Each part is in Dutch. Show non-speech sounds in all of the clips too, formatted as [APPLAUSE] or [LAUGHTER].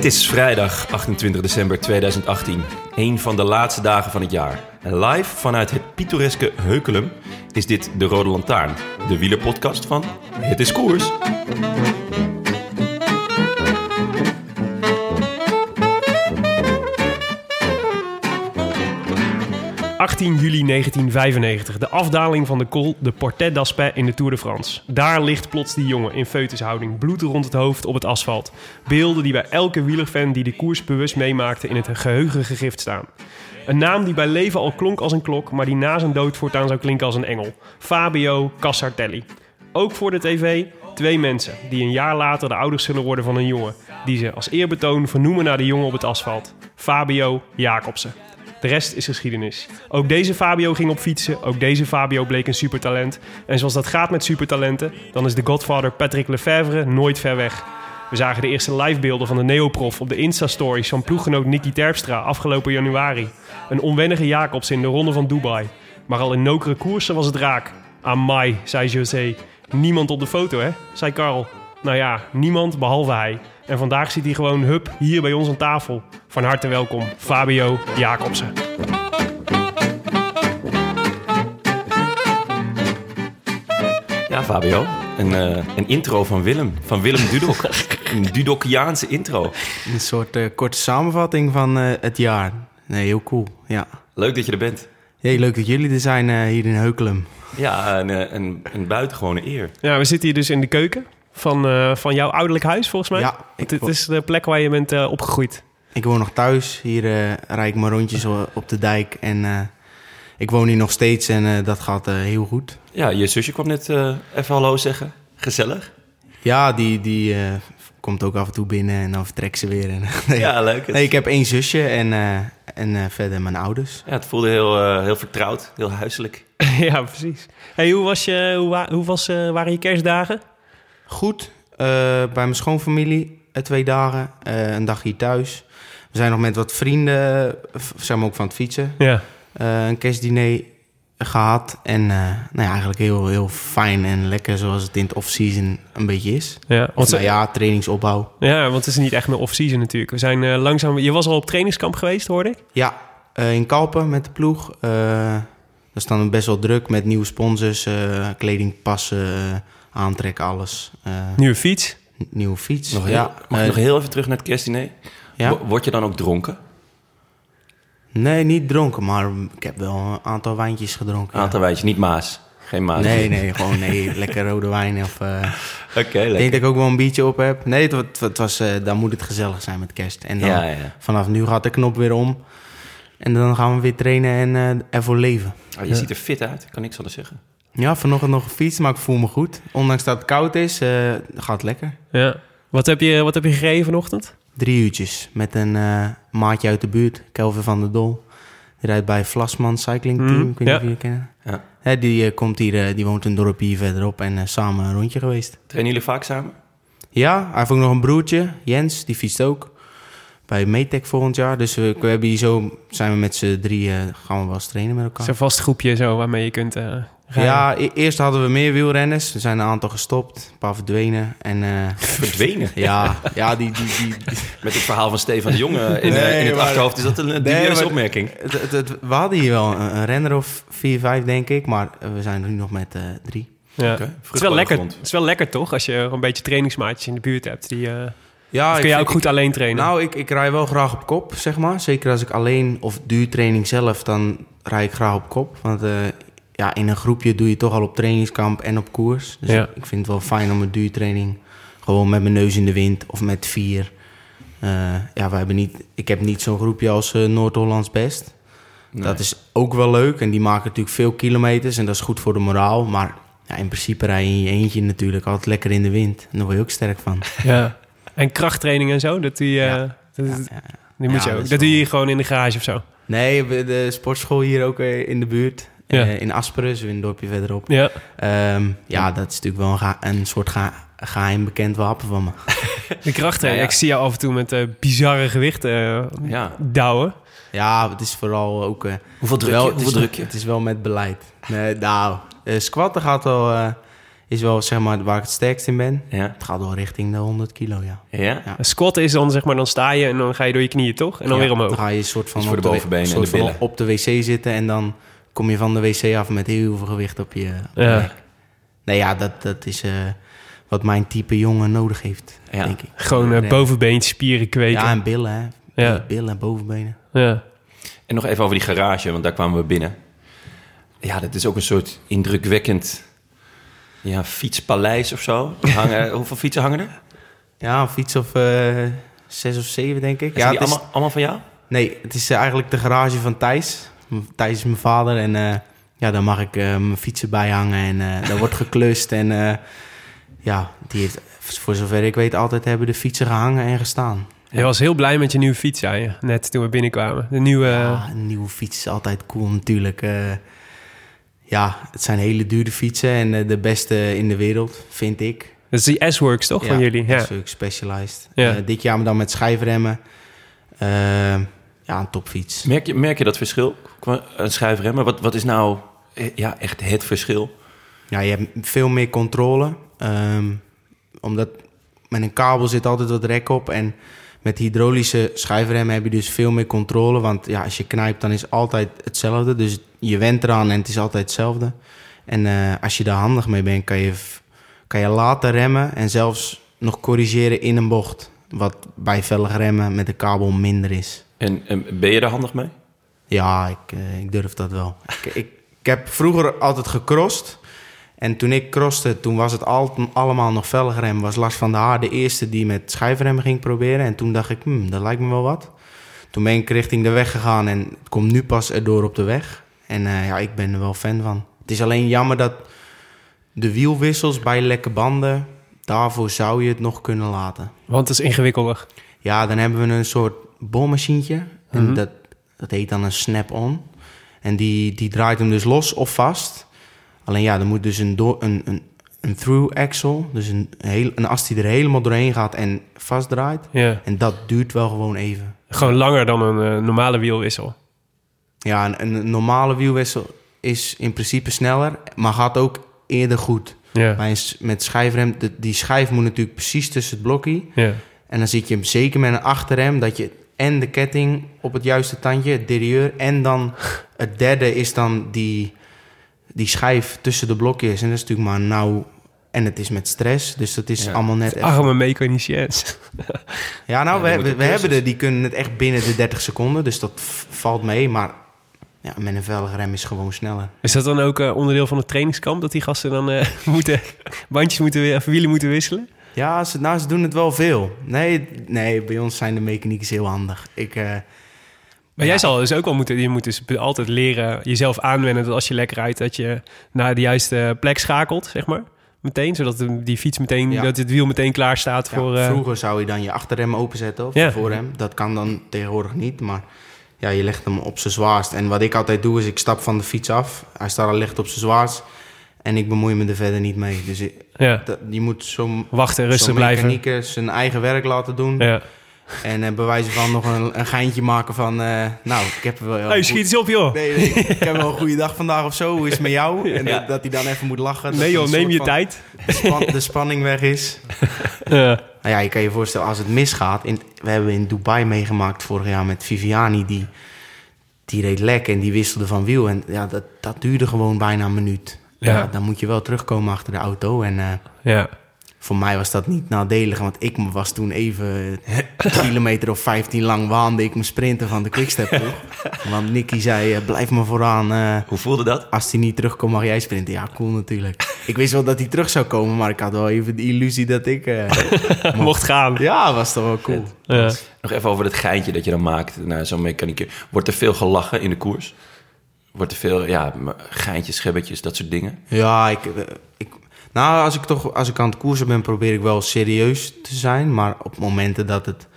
Het is vrijdag 28 december 2018, een van de laatste dagen van het jaar. En live vanuit het pittoreske Heukelum is dit de Rode Lantaarn, de wielerpodcast van Het is Koers. 18 juli 1995, de afdaling van de Col de Portet d'Aspet in de Tour de France. Daar ligt plots die jongen in feutushouding, bloed rond het hoofd op het asfalt. Beelden die bij elke wielerfan die de koers bewust meemaakte in het geheugen gegrift staan. Een naam die bij leven al klonk als een klok, maar die na zijn dood voortaan zou klinken als een engel. Fabio Cassartelli. Ook voor de tv twee mensen die een jaar later de ouders zullen worden van een jongen. Die ze als eerbetoon vernoemen naar de jongen op het asfalt. Fabio Jacobsen. De rest is geschiedenis. Ook deze Fabio ging op fietsen. Ook deze Fabio bleek een supertalent. En zoals dat gaat met supertalenten, dan is de godfather Patrick Lefevre nooit ver weg. We zagen de eerste livebeelden van de Neoprof op de Insta-stories van ploeggenoot Nicky Terpstra afgelopen januari. Een onwennige Jacobs in de ronde van Dubai. Maar al in nokere koersen was het raak. Amai, zei José. Niemand op de foto, hè? zei Karl. Nou ja, niemand behalve hij. En vandaag zit hij gewoon hup hier bij ons aan tafel. Van harte welkom, Fabio Jacobsen. Ja, Fabio, een, eh, een intro van Willem, van Willem Dudok. [LAUGHS] een Dudokiaanse intro. Een soort eh, korte samenvatting van eh, het jaar. Nee, heel cool. Ja. Leuk dat je er bent. Hey, leuk dat jullie er zijn eh, hier in Heukelum. Ja, een, een, een buitengewone eer. Ja, we zitten hier dus in de keuken van, eh, van jouw ouderlijk huis, volgens mij. Ja, Dit is de plek waar je bent eh, opgegroeid. Ik woon nog thuis. Hier eh rijd ik mijn rondjes op de dijk. En eh, ik woon hier nog steeds en dat gaat heel goed. Ja, je zusje kwam net eh, even hallo zeggen. Gezellig. Ja, die, die eh, komt ook af en toe binnen en dan vertrekt ze weer. En, [LAUGHS] nee, Ja, leuk. nee, ik heb één zusje en, eh, en verder mijn ouders. Ja, het voelde heel, eh, heel vertrouwd, heel huiselijk. [LAUGHS] ja, precies. Hey, hoe, was je, hoe, wa- hoe was, eh, waren je kerstdagen? Goed, eh, bij mijn schoonfamilie eh, twee dagen, eh, een dag hier thuis. We zijn nog met wat vrienden, zijn we ook van het fietsen. Ja. een kerstdiner gehad. En nou ja, eigenlijk heel, heel fijn en lekker zoals het in het off-season een beetje is. Ja, want, nou ja, trainingsopbouw. ja, want het is niet echt meer off-season natuurlijk. We zijn langzaam... Je was al op trainingskamp geweest, hoorde ik? Ja, in Kalpen met de ploeg. daar staan we best wel druk met nieuwe sponsors, eh, aantrekken, alles. Eh, Nieuwe fiets. nieuwe fiets. Nog heel, ja, mag ik nog heel even terug naar het kerstdiner? ja. Wo- Word je dan ook dronken? Nee, niet dronken, maar ik heb wel een aantal wijntjes gedronken. Een aantal wijntjes, niet Maas. Geen Maas. Nee, nee, gewoon nee, [LAUGHS] lekker rode wijn. Of, eh, Oké, ik denk dat ik ook wel een biertje op heb. Nee, het, het was, eh, dan moet het gezellig zijn met kerst. En dan, Ja, ja. vanaf nu gaat de knop weer om. En dan gaan we weer trainen en eh, ervoor leven. Oh, je ziet er fit uit, ik kan niks anders zeggen. Ja, vanochtend nog gefietst, maar ik voel me goed. Ondanks dat het koud is, eh, gaat het lekker. Ja. Wat heb je, wat heb je gereden vanochtend? Drie uurtjes met een eh, maatje uit de buurt, Kelvin van der Dol. Die rijdt bij Vlasman Cycling Team, Mhm, ik weet niet ja. of kennen. Ja. Hè, die, eh, komt hier, die woont een dorpje hier verderop en samen een rondje geweest. Trainen jullie vaak samen? Ja, hij heeft ook nog een broertje, Jens, die fietst ook. Bij Metec volgend jaar. Dus we, we hebben hier zo, zijn we met z'n drie, gaan we wel eens trainen met elkaar. Zo'n vast groepje zo waarmee je kunt eh. Ja, e- eerst hadden we meer wielrenners. Er zijn een aantal gestopt, een paar verdwenen. En eh, [LAUGHS] Verdwenen. ja, ja die, die, die, Met het verhaal van Stefan de Jonge in, eh, in het maar- achterhoofd is dat een Nee, dubieuze opmerking. het, het, het- we hadden hier wel een, een renner of vier, vijf, denk ik. Maar we zijn er nu nog met eh, drie. Ja. Het, is wel lekker, grond. het is wel lekker toch, als je een beetje trainingsmaatjes in de buurt hebt. Die, eh, Ja, kun vind- ook goed alleen trainen? Nou, ik, ik rij wel graag op kop, zeg maar. Zeker als ik alleen of duurtraining zelf, dan rij ik graag op kop. Want eh, ja, in een groepje doe je toch al op trainingskamp en op koers. Dus Ja. ik, vind het wel fijn om een duurtraining gewoon met mijn neus in de wind of met vier. Eh, ja, we hebben niet, ik heb niet zo'n groepje als eh, Noord-Hollands Best. Dat is ook wel leuk en die maken natuurlijk veel kilometers en dat is goed voor de moraal. Maar ja, in principe rij je in je eentje natuurlijk altijd lekker in de wind. En daar word je ook sterk van. [LAUGHS] Ja. En krachttraining en zo, dat doe je... Ja. dat, Ja, dat- ja. die moet Ja, je ook. dat doe je gewoon in de garage of zo. Nee, we- de sportschool hier ook eh, in de buurt. Ja. Eh, in Asperen, in een dorpje verderop. Ja. Ehm, ja, dat is natuurlijk wel een, ga- een soort ga- geheim bekend wapen van me. [LAUGHS] De krachttraining. Ja, ja. Ik zie jou af en toe met eh, bizarre gewichten eh, Ja. douwen. Ja, het is vooral ook... eh, Hoeveel druk wel, je? het, is, Hoeveel druk je? het is wel met beleid. Nee, nou, eh, squatten gaat wel... eh, is wel zeg maar waar ik het sterkst in ben. Ja. Het gaat wel richting de 100 kilo, ja. Ja? Ja. Een squat is dan, zeg maar, dan sta je en dan ga je door je knieën, toch? En dan Ja, weer omhoog. Dan ga je een soort van, Dus voor op de bovenbenen en de van billen. op de wc zitten... en dan kom je van de wc af met heel veel gewicht op je, op je Ja. Nee, ja, dat, dat is eh, wat mijn type jongen nodig heeft, Ja. denk ik. Gewoon eh Ja. bovenbeenspieren kweken. Ja, en billen, hè. Ja. Billen en bovenbenen. Ja. En nog even over die garage, want daar kwamen we binnen. Ja, dat is ook een soort indrukwekkend ja, fietspaleis of zo. Hangen, [LAUGHS] hoeveel fietsen hangen er? Ja, een fiets of eh, zes of zeven, denk ik. Ja, Ja, die het is, allemaal, allemaal van jou? nee, het is eigenlijk de garage van Thijs. Is mijn vader en eh, ja, daar mag ik eh, mijn fietsen bij hangen en eh daar wordt geklust. En ja, die heeft, voor zover ik weet, altijd hebben de fietsen gehangen en gestaan. Je was heel blij met je nieuwe fiets, zei je, net toen we binnenkwamen. De nieuwe... Ja, een nieuwe fiets is altijd cool natuurlijk. ja, het zijn hele dure fietsen en de beste in de wereld, vind ik. Dat is die S-Works, toch, van jullie? Ja. Ook specialized. Ja. Dit jaar dan met schijfremmen. Ja, een topfiets. Merk je, merk je dat verschil? Een schuifremmen? Wat, wat is nou eh, ja, echt het verschil? Ja, je hebt veel meer controle. ehm, omdat met een kabel zit altijd wat rek op. En met hydraulische schijfremmen heb je dus veel meer controle. Want ja, als je knijpt, dan is altijd hetzelfde. Dus je went eraan en het is altijd hetzelfde. En eh, als je daar handig mee bent, kan je, kan je later remmen. En zelfs nog corrigeren in een bocht. Wat bij vellig remmen met de kabel minder is. En, en ben je daar handig mee? Ja, ik, eh, ik durf dat wel. ik, ik, ik heb vroeger altijd gecrossed. En toen ik crosste, toen was het al, allemaal nog velgrem. Was Lars van der Haar de eerste die met schijfrem ging proberen. En toen dacht ik, hmm, dat lijkt me wel wat. Toen ben ik richting de weg gegaan en het komt nu pas erdoor op de weg. En eh, ja, ik ben er wel fan van. Het is alleen jammer dat de wielwissels bij lekke banden... daarvoor zou je het nog kunnen laten. Want het is ingewikkelder. Ja, dan hebben we een soort bommachientje. En Mhm. dat, dat heet dan een snap-on. En die, die draait hem dus los of vast. Alleen ja, er moet dus een, door, een, een, een through axle. Dus een, heel, een as die er helemaal doorheen gaat en vastdraait. Ja. En dat duurt wel gewoon even. Gewoon langer dan een eh, normale wielwissel. Ja, een, een normale wielwissel is in principe sneller, maar gaat ook eerder goed. Ja. Bij een met schijfrem, de, die schijf moet natuurlijk precies tussen het blokje. Ja. En dan zit je hem zeker met een achterrem dat je en de ketting op het juiste tandje, het derieur, en dan het derde is dan die, die schijf tussen de blokjes. En dat is natuurlijk maar nauw. En het is met stress, dus dat is Ja. allemaal net. even- Arme mechaniciëns. Ja, nou, Ja, we, we, we hebben er, die kunnen het echt binnen de 30 seconden, dus dat valt mee. Maar ja, met een velge rem is gewoon sneller. Is dat dan ook eh, onderdeel van het trainingskamp? Dat die gasten dan eh, [LAUGHS] moeten, bandjes moeten, of wielen moeten wisselen? Ja, ze, nou, ze doen het wel veel. Nee, nee, bij ons zijn de mechaniekers heel handig. Ik, eh, Maar jij zal dus ook wel moeten, je moet dus altijd leren jezelf aanwennen dat als je lekker rijdt, dat je naar de juiste plek schakelt, zeg maar. Meteen, zodat de- die fiets meteen, Ja. dat het wiel meteen klaar staat Ja, voor... eh, Vroeger zou je dan je achterrem openzetten of je voorrem. Dat kan dan tegenwoordig niet, maar ja, je legt hem op zijn zwaarst. En wat ik altijd doe, is ik stap van de fiets af. Hij staat al licht op zijn zwaarst en ik bemoei me er verder niet mee. Dus ik- ja, je moet zo'n wachten, rustig zo'n blijven. zijn eigen werk laten doen. Ja. En eh, bij wijze van nog een, een geintje maken van... eh, nou, ik heb wel... Hey, schiet eens op, joh. Nee, nee, ik heb wel een goede dag vandaag of zo. Hoe is het met jou? [LAUGHS] En Ja. dat, hij dan even moet lachen. Nee joh, neem je van tijd. span- de spanning weg is. [LAUGHS] Ja. Nou ja, je kan je voorstellen, als het misgaat... In, we hebben in Dubai meegemaakt vorig jaar met Viviani... die, die reed lek en die wisselde van wiel. En ja, dat, dat duurde gewoon bijna een minuut. Ja. Dan moet je wel terugkomen achter de auto. En eh, ja. voor mij was dat niet nadelig, want ik was toen even een [COUGHS] kilometer of 15 lang waande ik me sprinten van de quickstep ploeg. Want Nicky zei, eh, blijf maar vooraan. eh, Hoe voelde dat? als hij niet terugkomt, mag jij sprinten. Ja, cool natuurlijk. Ik wist wel dat hij terug zou komen, maar ik had wel even de illusie dat ik... eh, [LAUGHS] Mocht gaan. ja, was toch wel cool. Ja. Nog even over dat geintje dat je dan maakt naar zo'n mechaniek. Wordt er veel gelachen in de koers? Wordt er veel, ja, geintjes, schebbetjes, dat soort dingen? Ja, ik, eh, ik, nou, als ik toch als ik aan het koersen ben, probeer ik wel serieus te zijn. Maar op momenten dat het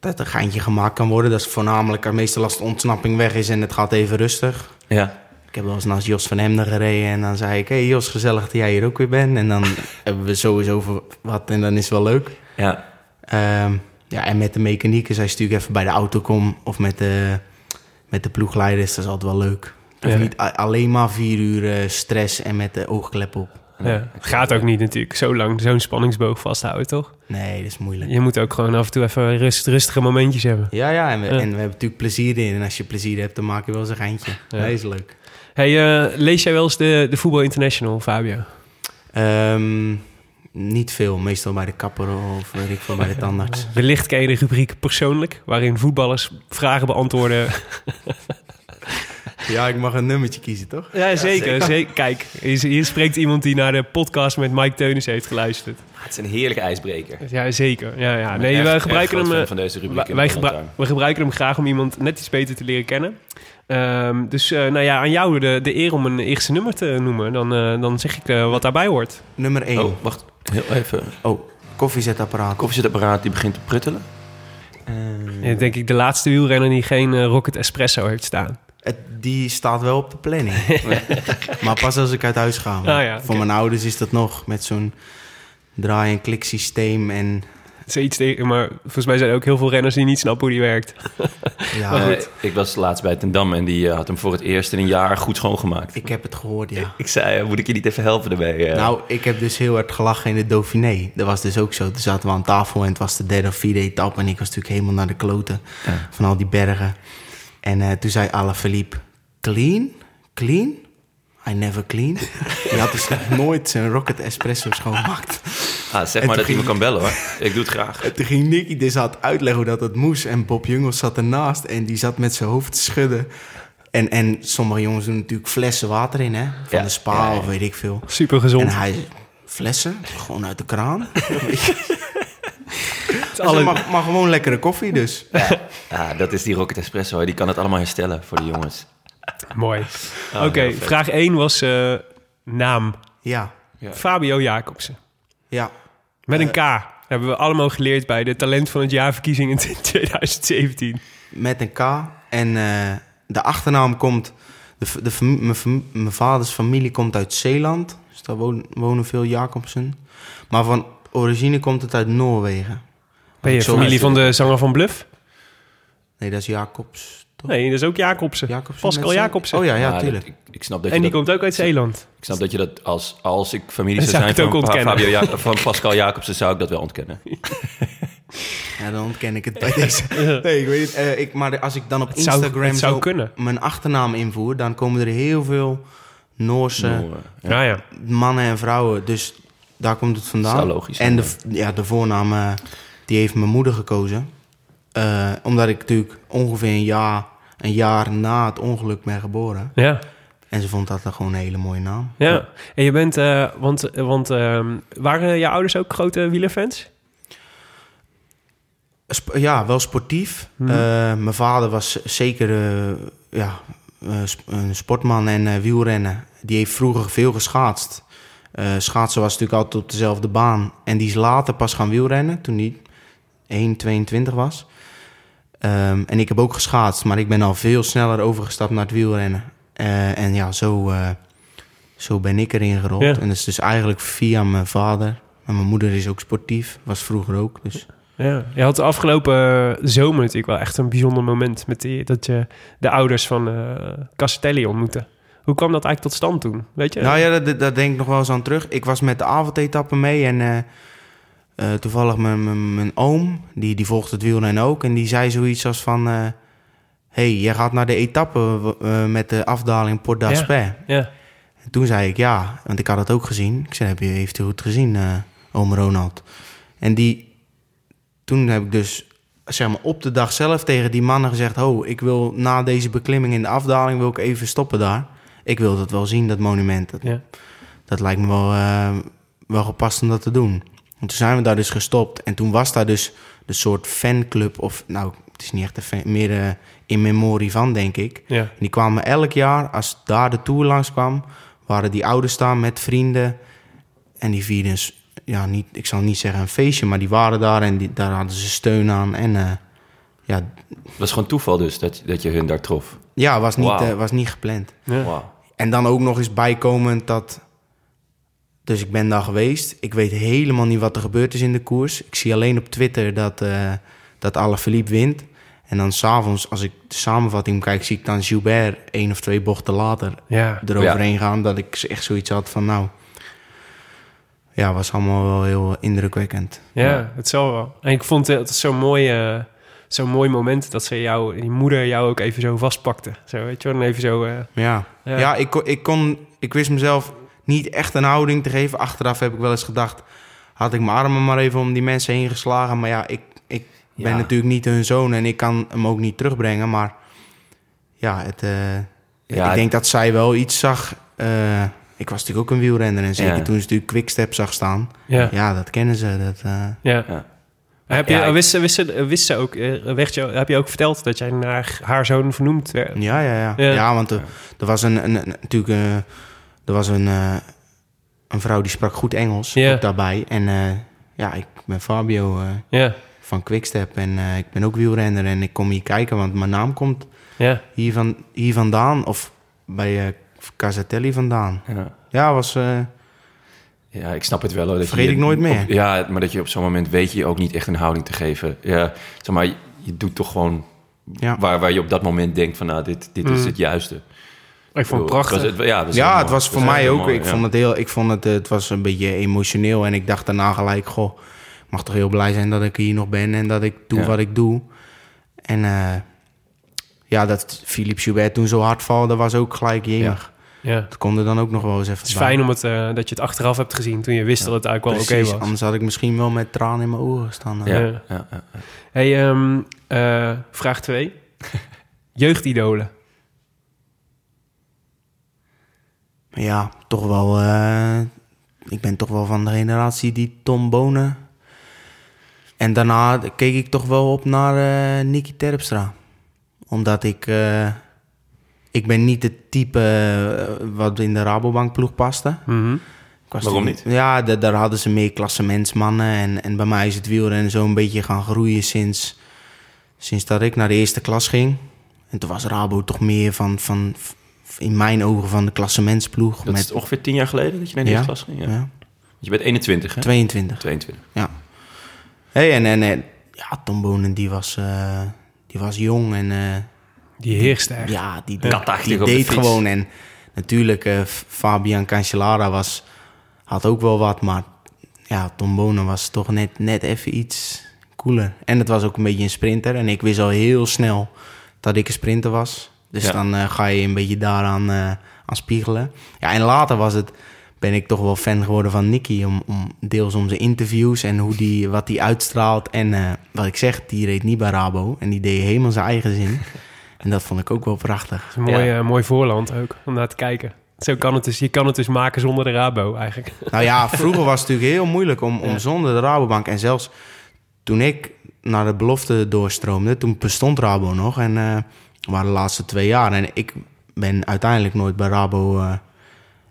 dat een geintje gemaakt kan worden, dat is voornamelijk meestal als de ontsnapping weg is en het gaat even rustig. Ja. Ik heb wel eens naast Jos van Hemden gereden en dan zei ik: Hey Jos, gezellig dat jij hier ook weer bent. En dan [LAUGHS] hebben we sowieso wat en dan is het wel leuk. Ja. Ehm, ja, en met de mechaniekers, als je natuurlijk even bij de auto komt of met de, met de ploegleiders, dat is altijd wel leuk. Ja. niet alleen maar vier uur eh, stress en met de oogklep op. Ja. Het gaat ook niet natuurlijk zo lang zo'n spanningsboog vasthouden, toch? Nee, dat is moeilijk. Je moet ook gewoon af en toe even rust, rustige momentjes hebben. Ja, ja, en we, Ja. en we hebben natuurlijk plezier in. En als je plezier hebt, dan maak je wel eens een geintje. Ja. Dat is leuk. Hey, eh, lees jij wel eens de, de Voetbal International, Fabio? Ehm, niet veel, meestal bij de kapper of weet ik veel, bij de tandarts. [LAUGHS] Wellicht ken je de rubriek persoonlijk, waarin voetballers vragen beantwoorden. Ja, ik mag een nummertje kiezen, toch? Ja, zeker. zeker. Kijk, hier, spreekt iemand die naar de podcast met Mike Teunis heeft geluisterd. Het is een heerlijke ijsbreker. Ja, zeker. Ja, ja. Nee, wij gebruiken hem. eh, van deze rubriek wij, gebru- we gebruiken hem graag om iemand net iets beter te leren kennen. Ehm, dus eh, nou ja, aan jou de, de eer om een eerste nummer te noemen. Dan, eh, dan zeg ik wat daarbij hoort. Nummer 1. Oh, wacht. Heel even. Oh, koffiezetapparaat. Koffiezetapparaat die begint te pruttelen. Eh, Ja, denk ik de laatste wielrenner die geen eh, Rocket Espresso heeft staan. het, die staat wel op de planning. [LAUGHS] maar pas als ik uit huis ga. Ah, ja, Voor mijn ouders is dat nog met zo'n draai- en kliksysteem. En Zoiets tegen, maar volgens mij zijn er ook heel veel renners die niet snappen hoe die werkt. [LAUGHS] ja, Eh, ik was laatst bij Ten Dam en die eh, had hem voor het eerst in een jaar goed schoongemaakt. ik heb het gehoord, ja. Ik zei, eh, moet ik je niet even helpen erbij? eh? Nou, ik heb dus heel hard gelachen in de Dauphiné. Dat was dus ook zo. Toen zaten we aan tafel en het was de derde of vierde etappe. En ik was natuurlijk helemaal naar de kloten van al die bergen. En eh, toen zei Alaphilippe, clean? Clean? I never clean. Die had dus nog nooit zijn Rocket Espresso schoongemaakt. ah, zeg maar dat hij me kan bellen hoor. Ik doe het graag. En toen ging Nicky dus het uitleggen hoe dat, dat moest. En Bob Jungels zat ernaast en die zat met zijn hoofd te schudden. En, en sommige jongens doen natuurlijk flessen water in, hè? Van Ja, de spa ja, ja. of weet ik veel. Super gezond. En hij flessen? Gewoon uit de kraan? [LAUGHS] alle- Alle... maar, maar gewoon lekkere koffie dus. Ja, dat is die Rocket Espresso. hè. Die kan het allemaal herstellen voor de jongens. [LAUGHS] Mooi. Ah, Oké, vraag 1 was eh, naam. Ja, Fabio Jacobsen. ja. Met een K. Hebben we allemaal geleerd bij de Talent van het Jaarverkiezing in [LAUGHS] 2017. Met een K. En eh, de achternaam komt... De, de, mijn, vaders familie komt uit Zeeland. Dus daar wonen, wonen veel Jacobsen. Maar van origine komt het uit Noorwegen. Ben je familie van de zanger van Bluff? Nee, dat is Jacobs. Toch? Nee, dat is ook Jacobsen. Jacobsen Pascal zijn- Jacobsen. Oh ja, ja, dat- ik, ik snap dat en je die dat, komt ook uit Zeeland. ik snap dat je dat als, als ik familie zou zou zijn van. Fabio Ja- van Pascal Jacobsen, zou ik dat wel ontkennen. [LAUGHS] Ja, dan ontken ik het bij deze. [LAUGHS] Nee, ik weet het. eh, ik, maar als ik dan op Het Instagram zou zo mijn achternaam invoer... dan komen er heel veel Noorse Ja, ja. mannen en vrouwen. Dus daar komt het vandaan. Logisch En de, ja, de voornaam, eh, die heeft mijn moeder gekozen. Eh, omdat ik natuurlijk ongeveer een jaar, een jaar na het ongeluk ben geboren. Ja. En ze vond dat dan gewoon een hele mooie naam. ja. En je bent, eh, want, want ehm, waren je ouders ook grote wielerfans? Sp- ja, wel sportief. Mhm. Eh, mijn vader was zeker eh, ja, een sportman en wielrennen. Die heeft vroeger veel geschaatst. Schaatsen was natuurlijk altijd op dezelfde baan. En die is later pas gaan wielrennen, toen hij 1,22 was. Ehm, en ik heb ook geschaatst, maar ik ben al veel sneller overgestapt naar het wielrennen. Eh, en ja, zo, eh, zo ben ik erin gerold. Ja. En dat is dus eigenlijk via mijn vader. En mijn moeder is ook sportief, was vroeger ook. Dus Ja. Je had de afgelopen eh, zomer natuurlijk wel echt een bijzonder moment... Met die, dat je de ouders van Castelli ontmoette. Hoe kwam dat eigenlijk tot stand toen? Weet je? Nou ja, daar, daar denk ik nog wel eens aan terug. Ik was met de avondetappe mee en eh, toevallig mijn, mijn, mijn oom, die, die volgt het wielrennen ook. En die zei zoiets als van... eh hey, jij gaat naar de etappe eh, met de afdaling Port d'Aspet. Ja. En toen zei ik ja, want ik had het ook gezien. Ik zei, heb je, heeft u het gezien? oom Ronald. En die, toen heb ik dus zeg maar, op de dag zelf tegen die mannen gezegd... oh, ik wil na deze beklimming in de afdaling wil ik even stoppen daar. Ik wil dat wel zien, dat monument. Dat, Ja. dat lijkt me wel, wel gepast om dat te doen. En toen zijn we daar dus gestopt. En toen was daar dus de soort fanclub... of nou, het is niet echt een fan, meer eh, in memorie van, denk ik... Ja. En die kwamen elk jaar, als daar de tour langs kwam, waren die ouders staan met vrienden. En die vierden, ja, niet, ik zal niet zeggen een feestje, maar die waren daar en die, daar hadden ze steun aan. En eh, ja, Het was gewoon toeval dus dat, dat je hun daar trof. ja was, niet, eh, was niet gepland. Ja. En dan ook nog eens bijkomend dat. Dus ik ben daar geweest. Ik weet helemaal niet wat er gebeurd is in de koers. Ik zie alleen op Twitter dat, eh dat Alaphilippe wint. En dan s'avonds, als ik de samenvatting kijk, zie ik dan Gilbert één of twee bochten later Ja. eroverheen gaan. Dat ik echt zoiets had van, nou... Ja, was allemaal wel heel indrukwekkend. Ja, het zal wel. En ik vond het zo'n mooi, eh, zo'n mooi moment dat ze jou, die moeder jou ook even zo vastpakte. Zo, weet je wel, even zo... eh, Ja, Ja. ja. ik, kon, ik, kon, ik wist mezelf niet echt een houding te geven. Achteraf heb ik wel eens gedacht... had ik mijn armen maar even om die mensen heen geslagen. Maar ja, ik, ik ben Ja. natuurlijk niet hun zoon... en ik kan hem ook niet terugbrengen. Maar ja, het, eh, Ja, ik denk dat zij wel iets zag... eh, ik was natuurlijk ook een wielrenner. En zeker Ja. toen ze natuurlijk Quickstep zag staan. ja. Ja, dat kennen ze. Dat, eh, Ja. Ja. Heb je, Ja, wist, ze, wist, ze, wist ze ook, eh, werd je, heb je ook verteld dat jij naar haar zoon vernoemd werd? Ja, ja, ja. Ja. Ja, want er, er was een, een, een- natuurlijk eh, er was een, eh, een vrouw die sprak goed Engels ook daarbij. En eh, ja, ik ben Fabio eh, van Quickstep en eh, ik ben ook wielrenner en ik kom hier kijken, want mijn naam komt ja. hier, van, hier vandaan of bij eh Casatelli vandaan. Ja. Ja, was eh, Ja, ik snap het wel. Hoor, dat Vergeet je, ik nooit meer. op- ja, maar dat je op zo'n moment weet je ook niet echt een houding te geven. Ja, zeg maar, je, je doet toch gewoon ja. waar, waar je op dat moment denkt van, nou, dit, dit is Mm. het juiste. Ik vond het Was prachtig. het, ja, was Ja, heel het was voor mij ook. mooi, ik ja. vond het heel, ik vond het, het was een beetje emotioneel en ik dacht daarna gelijk, goh, ik mag toch heel blij zijn dat ik hier nog ben en dat ik doe Ja. wat ik doe. En eh, ja, dat Philippe Joubert toen zo hard valt, dat was ook gelijk jemig. Ja. Dat kon er dan ook nog wel eens even Het is bij. fijn om het, eh, dat je het achteraf hebt gezien toen je wist dat het eigenlijk wel oké was. anders had ik misschien wel met tranen in mijn ogen gestaan. Ja, Ja. ja, ja, ja. Hey, ehm, eh, vraag 2. [LAUGHS] Jeugdidolen. Maar ja, toch wel. eh, ik ben toch wel van de generatie die Tom Bonen. En daarna keek ik toch wel op naar eh Nicky Terpstra. Omdat ik. eh, ik ben niet het type wat in de Rabobank ploeg paste. Was Waarom toen- Ja, da- daar hadden ze meer klassementsmannen. En, en bij mij is het wielrennen zo een beetje gaan groeien sinds, sinds dat ik naar de eerste klas ging. En toen was Rabo toch meer van, van, in mijn ogen van de klassementsploeg. Dat is ongeveer tien jaar geleden dat je naar de Ja. eerste klas ging? Ja. ja, Je bent 21, hè? 22. 22. Hey, en, en, en ja, Tom Bonen die was, eh, die was jong en eh, Die heerste echt. ja, die, Ja. die, de deed gewoon. En natuurlijk, eh, Fabian Cancellara was, had ook wel wat, maar ja, Tom Bonen was toch net, net even iets cooler. En het was ook een beetje een sprinter en ik wist al heel snel dat ik een sprinter was. Dus Ja. dan eh, ga je een beetje daaraan aan spiegelen. Ja, en later was het, ben ik toch wel fan geworden van Nicky. Om, om, deels om zijn interviews en hoe die, wat hij uitstraalt. En eh, wat ik zeg, die reed niet bij Rabo. En die deed helemaal zijn eigen zin. [LAUGHS] en dat vond ik ook wel prachtig. Een mooi, Ja. mooi voorland ook, om naar te kijken. Zo kan het dus, je kan het dus maken zonder de Rabo eigenlijk. [LAUGHS] Nou ja, vroeger was het natuurlijk heel moeilijk om, om zonder de Rabobank. En zelfs toen ik naar de belofte doorstroomde, toen bestond Rabo nog. En waren de laatste twee jaar. En ik ben uiteindelijk nooit bij Rabo eh,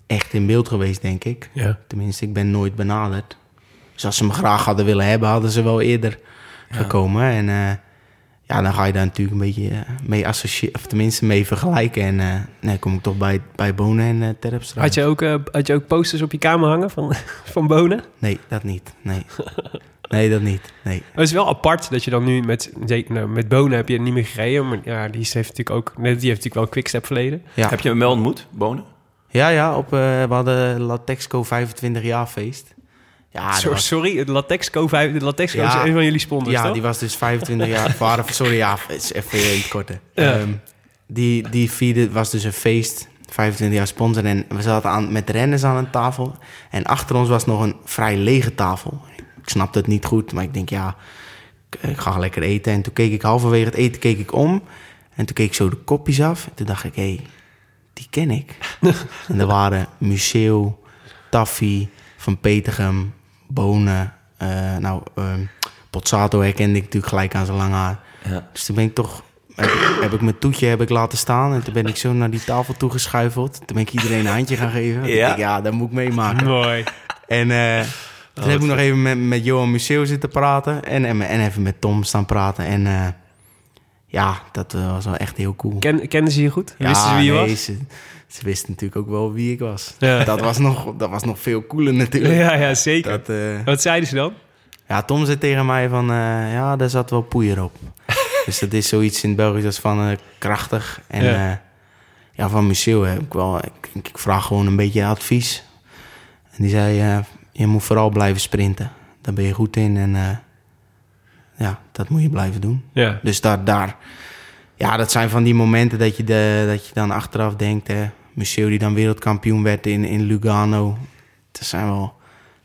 echt in beeld geweest, denk ik. Ja. Tenminste, ik ben nooit benaderd. Dus als ze me graag hadden willen hebben, hadden ze wel eerder gekomen. En eh, ja, dan ga je daar natuurlijk een beetje eh, mee associëren, of tenminste mee vergelijken. En eh nee, kom ik toch bij, bij Bonen en uh, Terpstra. Had je, ook, had je ook posters op je kamer hangen van, [LAUGHS] van Bonen? Nee, dat niet. Nee. [LAUGHS] nee, dat niet. Nee. Maar Het is wel apart dat je dan nu met, nou, met Bonen heb je niet meer gereden. Maar ja, die heeft natuurlijk ook, nee, die heeft natuurlijk wel een quickstep verleden. Ja, Heb je hem wel ontmoet, Bonen? ja, ja op, eh, we hadden Latexco 25 jaar feest. Ja, dat So- was- Sorry, de Latexco, vijf- de Latexco Ja. is een van jullie sponsors, ja toch? die was dus 25 jaar. [LAUGHS] Waren, sorry, ja, het is even in het korte. Ja. Ehm, die, die vierde was dus een feest. 25 jaar sponsor. En we zaten aan, met renners aan een tafel. En achter ons was nog een vrij lege tafel. Ik snapte het niet goed, maar ik denk, ja, ik, ik ga lekker eten. En toen keek ik halverwege het eten keek ik om. En toen keek ik zo de kopjes af. En toen dacht ik, hé, hey, die ken ik. [LAUGHS] en er waren Museo, Taffy, Van Petergem, Bonen. eh, nou, ehm Pozzato herkende ik natuurlijk gelijk aan zijn lang haar. Ja. Dus toen ben ik toch... Heb ik, heb ik mijn toetje heb ik laten staan. En toen ben ik zo naar die tafel toe geschuifeld. Toen ben ik iedereen een handje gaan geven. Ja? dacht ik, ja, dat moet ik meemaken. Mooi. En toen heb ik nog even met, met Johan Museo zitten praten. En, en, en even met Tom staan praten. En eh, ja, dat eh, was wel echt heel cool. Ken, kenden ze je goed? Ja, Wisten ze wie je nee, was? Ze, ze wisten natuurlijk ook wel wie ik was. Ja. Dat, was nog, dat was nog veel cooler natuurlijk. Ja, ja, zeker. Dat, eh, Wat zeiden ze dan? ja, Tom zei tegen mij van... ja, daar zat wel poeier op. [LAUGHS] dus dat is zoiets in het Belgisch als van krachtig. En Ja. ja. van Museo heb ik wel... Ik, ik, ik vraag gewoon een beetje advies. En die zei... je moet vooral blijven sprinten. Daar ben je goed in. En eh, ja, dat moet je blijven doen. Ja. Dus daar, daar, ja, dat zijn van die momenten dat je, de, dat je dan achteraf denkt, hè, Museo die dan wereldkampioen werd in, in Lugano. Dat zijn wel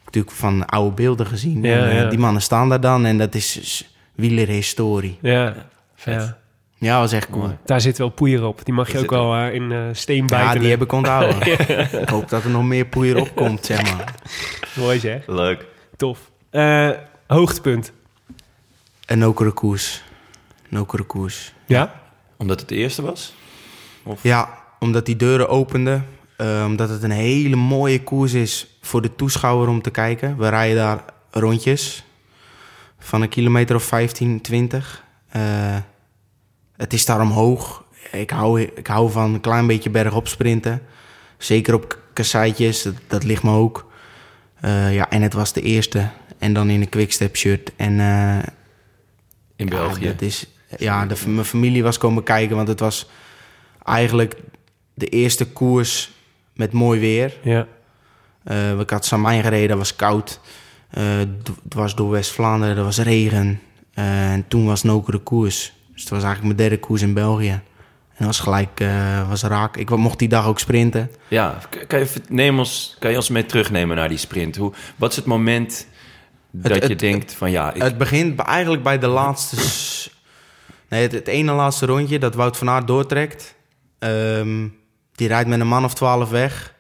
natuurlijk van oude beelden gezien. Ja, En, eh, ja. Die mannen staan daar dan en dat is wielerhistorie. Ja. Vet. ja. Ja, was echt cool. Daar zit wel poeier op. Die mag je ook wel eh, in eh steen Ja, bijten. die heb ik onthouden. [LAUGHS] Ik hoop dat er nog meer poeier op komt, zeg maar. Mooi zeg. Leuk. Tof. Eh, hoogtepunt. Een nokere koers. Nokere koers. Ja? Omdat het de eerste was? Of? Ja, omdat die deuren openden. omdat het een hele mooie koers is voor de toeschouwer om te kijken. We rijden daar rondjes van een kilometer of 15, 20. Het is daar omhoog. Ik hou, ik hou van een klein beetje bergop sprinten. Zeker op kasseitjes, dat, dat ligt me ook. Eh, ja, en het was de eerste. En dan in een quickstep shirt. En eh, In ja, België. dat is, ja, de, mijn familie was komen kijken, want het was eigenlijk de eerste koers met mooi weer. Ja. Eh ik had Samijn gereden, dat was koud. Eh, het was door West-Vlaanderen, er was regen. En toen was Noker de koers. Dus het was eigenlijk mijn derde koers in België. En dat was gelijk eh, was raak. Ik mocht die dag ook sprinten. Ja, kan je, neem ons, kan je ons mee terugnemen naar die sprint? Hoe, wat is het moment dat je het- denkt van ja, ik, Het begint eigenlijk bij de laatste... Nee, het, het ene laatste rondje dat Wout van Aert doortrekt. Ehm, die rijdt met een man of twaalf weg.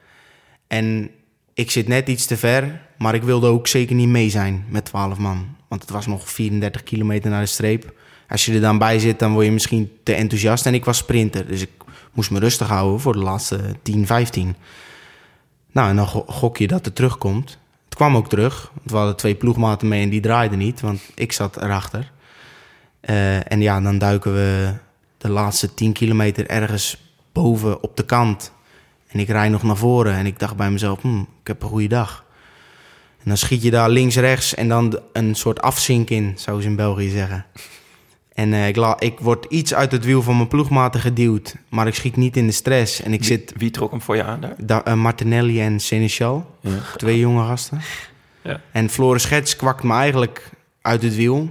En ik zit net iets te ver, maar ik wilde ook zeker niet mee zijn met 12 man. Want het was nog 34 kilometer naar de streep. Als je er dan bij zit, dan word je misschien te enthousiast. En ik was sprinter, dus ik moest me rustig houden voor de laatste 10, 15. Nou, en dan go- gok je dat het terugkomt. Het kwam ook terug. Want we hadden twee ploegmaten mee en die draaiden niet, want ik zat erachter. Eh, en ja, dan duiken we de laatste 10 kilometer ergens boven op de kant. En ik rijd nog naar voren en ik dacht bij mezelf, hm, ik heb een goede dag. En dan schiet je daar links, rechts en dan een soort afzink in, zou ze in België zeggen. En eh, ik, la, ik word iets uit het wiel van mijn ploegmaten geduwd, maar ik schiet niet in de stress. En ik zit wie trok hem voor je aan daar? da, eh, Martinelli en Seneschal, Ja. twee jonge gasten. Ja. En Floris Schets kwakt me eigenlijk uit het wiel.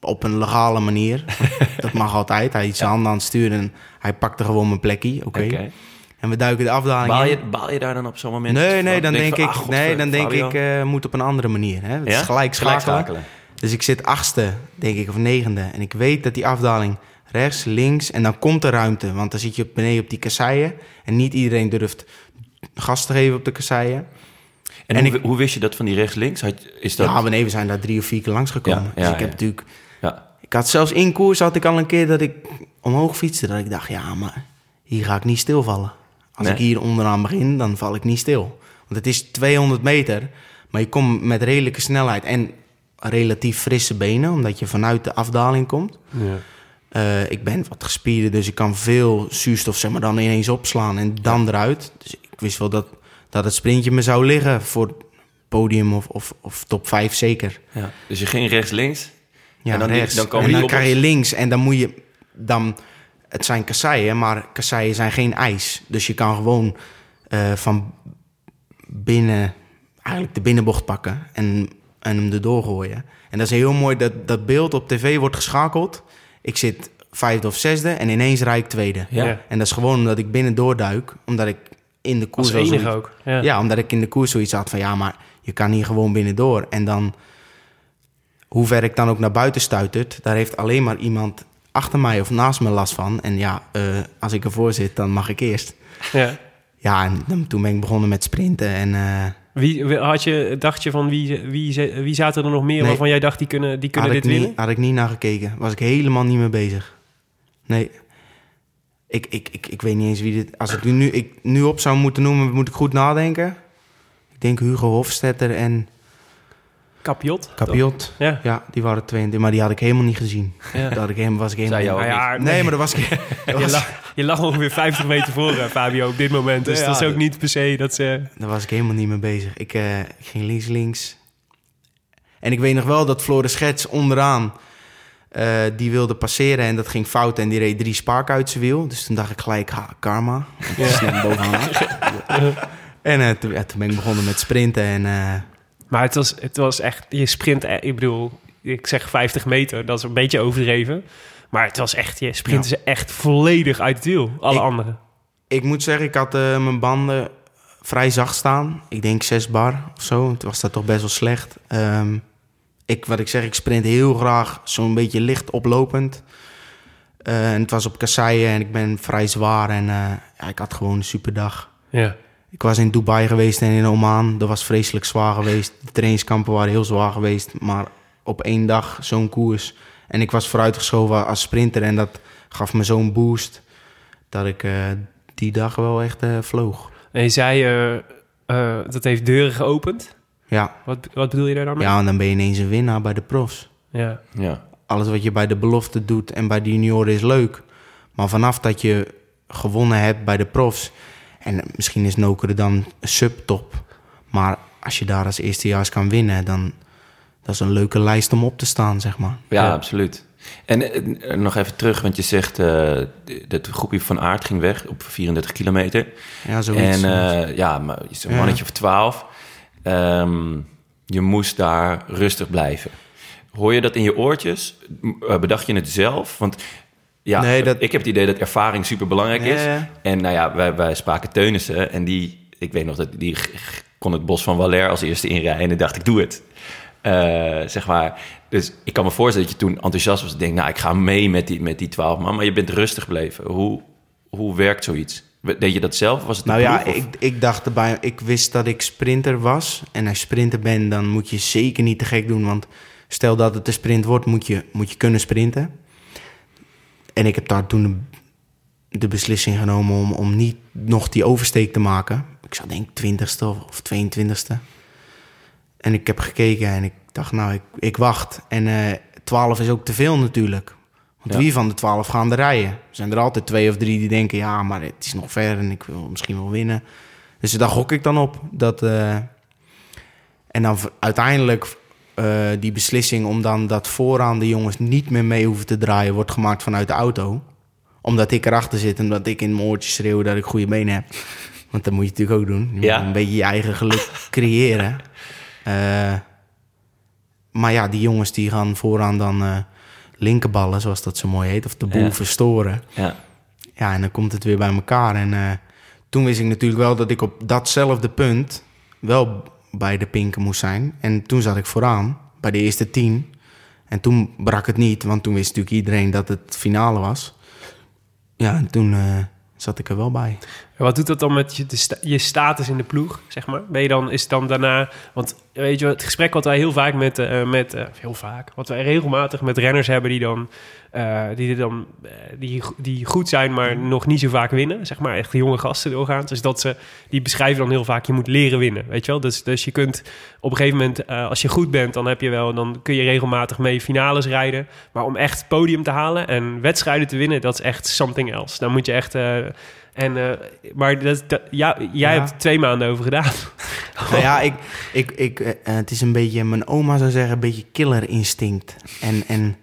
Op een legale manier. [LAUGHS] dat mag altijd. Hij heeft zijn handen aan het sturen en hij pakte gewoon mijn plekje. Oké. En we duiken de afdaling Baal, in. je, baal je daar dan op zo'n moment? Nee, nee, dan denk, ik, ah, nee, dan denk ik, eh, moet op een andere manier. Hè? Het Ja? is gelijk schakelen. Dus ik zit achtste, denk ik, of negende. En ik weet dat die afdaling rechts, links en dan komt er ruimte. Want dan zit je op beneden op die kasseien. En niet iedereen durft gas te geven op de kasseien. En, En hoe, ik- hoe wist je dat van die rechts-links? Is dat... Ja, beneden we zijn daar drie of vier keer langs gekomen. Ja, dus ik heb natuurlijk... Ja. Ik had zelfs in koers had ik al een keer dat ik omhoog fietste. Dat ik dacht, ja, maar hier ga ik niet stilvallen. Als Nee. ik hier onderaan begin, dan val ik niet stil. Want het is 200 meter, maar je komt met redelijke snelheid en relatief frisse benen, omdat je vanuit de afdaling komt. Ja. Eh, ik ben wat gespierder, dus ik kan veel zuurstof zeg maar, dan ineens opslaan en dan eruit. Dus ik wist wel dat, dat het sprintje me zou liggen voor podium of, of, of top 5 zeker. Ja. Dus je ging rechts-links? Ja, En dan die- rechts. dan komen en die dan krijg je links en dan moet je... Dan, het zijn kasseien, maar kasseien zijn geen ijs. Dus je kan gewoon eh, van binnen... Eigenlijk de binnenbocht pakken en, en hem erdoor gooien. En dat is heel mooi, dat, dat beeld op tv wordt geschakeld. Ik zit vijfde of zesde en ineens rijd ik tweede. Ja. En dat is gewoon omdat ik binnen doorduik. Omdat ik in de koers Als zoiets- ook. Ja. Ja. omdat ik in de koers zoiets had van ja, maar je kan hier gewoon binnendoor. En dan, hoe ver ik dan ook naar buiten stuitert, daar heeft alleen maar iemand achter mij of naast me last van. En ja, eh, als ik ervoor zit, dan mag ik eerst. Ja. Ja, en dan, toen ben ik begonnen met sprinten. En eh, Wie, wie- had je, dacht je van wie, wie, wie zaten er nog meer Nee. waarvan jij dacht die kunnen, die kunnen had, dit winnen? niet, had ik niet naar gekeken. Was ik helemaal niet mee bezig. Nee. Ik, ik, ik, ik weet niet eens wie dit... Als ik nu, nu, ik nu op zou moeten noemen, moet ik goed nadenken. Ik denk Hugo Hofstetter en Kapiot? Capiot. Ja. Ja, die waren 22, maar die had ik helemaal niet gezien. Ja. Daar had ik helemaal, was ik helemaal Zei jou ja. Nee, maar dat was ik... [LAUGHS] dat was- je lag ongeveer 50 meter voor, eh, Fabio, op dit moment. Dus Ja, dat is ook niet per se dat ze... Daar was ik helemaal niet mee bezig. Ik, eh, ik ging links, links. En ik weet nog wel dat Floris Schets onderaan... eh, die wilde passeren en dat ging fout en die reed drie spaak uit zijn wiel. Dus toen dacht ik gelijk, ha, karma. Ja. Snel bovenaan. [LAUGHS] en toen, ja, toen ben ik begonnen met sprinten en... eh, Maar het was, het was echt... Je sprint, ik bedoel, ik zeg 50 meter, dat is een beetje overdreven. Maar het was echt, je sprinten ze echt volledig uit het wiel. Alle Ik- anderen. ik moet zeggen, ik had eh, mijn banden vrij zacht staan. Ik denk 6 bar of zo. Toen was dat toch best wel slecht. Ehm, ik, wat ik zeg, ik sprint heel graag zo'n beetje licht oplopend. Eh, en het was op kasseien en ik ben vrij zwaar. En eh, ja, ik had gewoon een super dag. Ja. Ik was in Dubai geweest en in Oman. Dat was vreselijk zwaar geweest. De trainingskampen waren heel zwaar geweest. Maar op één dag zo'n koers. En ik was vooruitgeschoven als sprinter. En dat gaf me zo'n boost. Dat ik eh, die dag wel echt eh, vloog. En je zei, eh, eh, dat heeft deuren geopend. Ja. Wat, wat bedoel je daar dan mee? ja, en dan ben je ineens een winnaar bij de profs. Ja. Ja. Alles wat je bij de belofte doet en bij de junioren is leuk. Maar vanaf dat je gewonnen hebt bij de profs... en misschien is Nokere dan subtop... maar als je daar als eerstejaars kan winnen... dan dat is een leuke lijst om op te staan, zeg maar. Ja, Ja. absoluut. En eh, nog even terug, want je zegt eh, dat groepje van Aert ging weg op 34 kilometer. Ja, zoiets. En eh, ja, maar zo'n Ja. mannetje of 12. Ehm, je moest daar rustig blijven. Hoor je dat in je oortjes? Eh, bedacht je het zelf? Want ja, Nee, dat- ik heb het idee dat ervaring super belangrijk is. En nou ja, wij, wij spraken Teunissen en die, ik weet nog dat die kon het bos van Waller als eerste inrijden en ik dacht, ik doe het. Eh, zeg maar. Dus ik kan me voorstellen dat je toen enthousiast was. Ik denk, nou, ik ga mee met die, met die 12 man, maar je bent rustig gebleven. Hoe, hoe werkt zoiets? Deed je dat zelf? Was het Nou ja, of- ik, ik dacht erbij, ik wist dat ik sprinter was. En als sprinter bent, dan moet je zeker niet te gek doen. Want stel dat het een sprint wordt, moet je, moet je kunnen sprinten. En ik heb daar toen de, de beslissing genomen om, om niet nog die oversteek te maken. Ik zat denk ik twintigste of tweeëntwintigste. En ik heb gekeken en ik dacht, nou, ik, ik wacht. En eh 12 is ook te veel natuurlijk. Want Ja. wie van de 12 gaan er rijden? Er zijn er altijd twee of drie die denken, ja, maar het is nog ver en ik wil misschien wel winnen. Dus daar gok ik dan op. Dat, eh, en dan uiteindelijk eh, die beslissing om dan dat vooraan de jongens niet meer mee hoeven te draaien, wordt gemaakt vanuit de auto. Omdat ik erachter zit en omdat ik in mijn oortjes schreeuw dat ik goede benen heb. Want dat moet je natuurlijk ook doen. Je Ja. moet een beetje je eigen geluk creëren. Eh, maar ja, die jongens die gaan vooraan dan eh linkerballen, zoals dat zo mooi heet. Of de boel Ja. verstoren. Ja. Ja, en dan komt het weer bij elkaar. En eh, toen wist ik natuurlijk wel dat ik op datzelfde punt wel bij de pinken moest zijn. En toen zat ik vooraan, bij de eerste tien. En toen brak het niet, want toen wist natuurlijk iedereen dat het finale was. Ja, en toen zat ik er wel bij. Wat doet dat dan met je, je status in de ploeg, zeg maar? Ben je dan, is het dan daarna... Want weet je, het gesprek wat wij heel vaak met... eh, met eh, heel vaak, wat wij regelmatig met renners hebben die dan... eh, die, er dan eh, die, die goed zijn, maar nog niet zo vaak winnen. Zeg maar echt jonge gasten doorgaan. Dus dat ze... Die beschrijven dan heel vaak, je moet leren winnen, weet je wel? Dus, dus je kunt op een gegeven moment... eh, als je goed bent, dan heb je wel... Dan kun je regelmatig mee finales rijden. Maar om echt podium te halen en wedstrijden te winnen... Dat is echt something else. Dan moet je echt... en, maar dat, dat- ja, jij Ja. hebt twee maanden over gedaan. [LAUGHS] Nou ja, ik, ik, ik, het is een beetje, mijn oma zou zeggen, een beetje killer instinct. En, en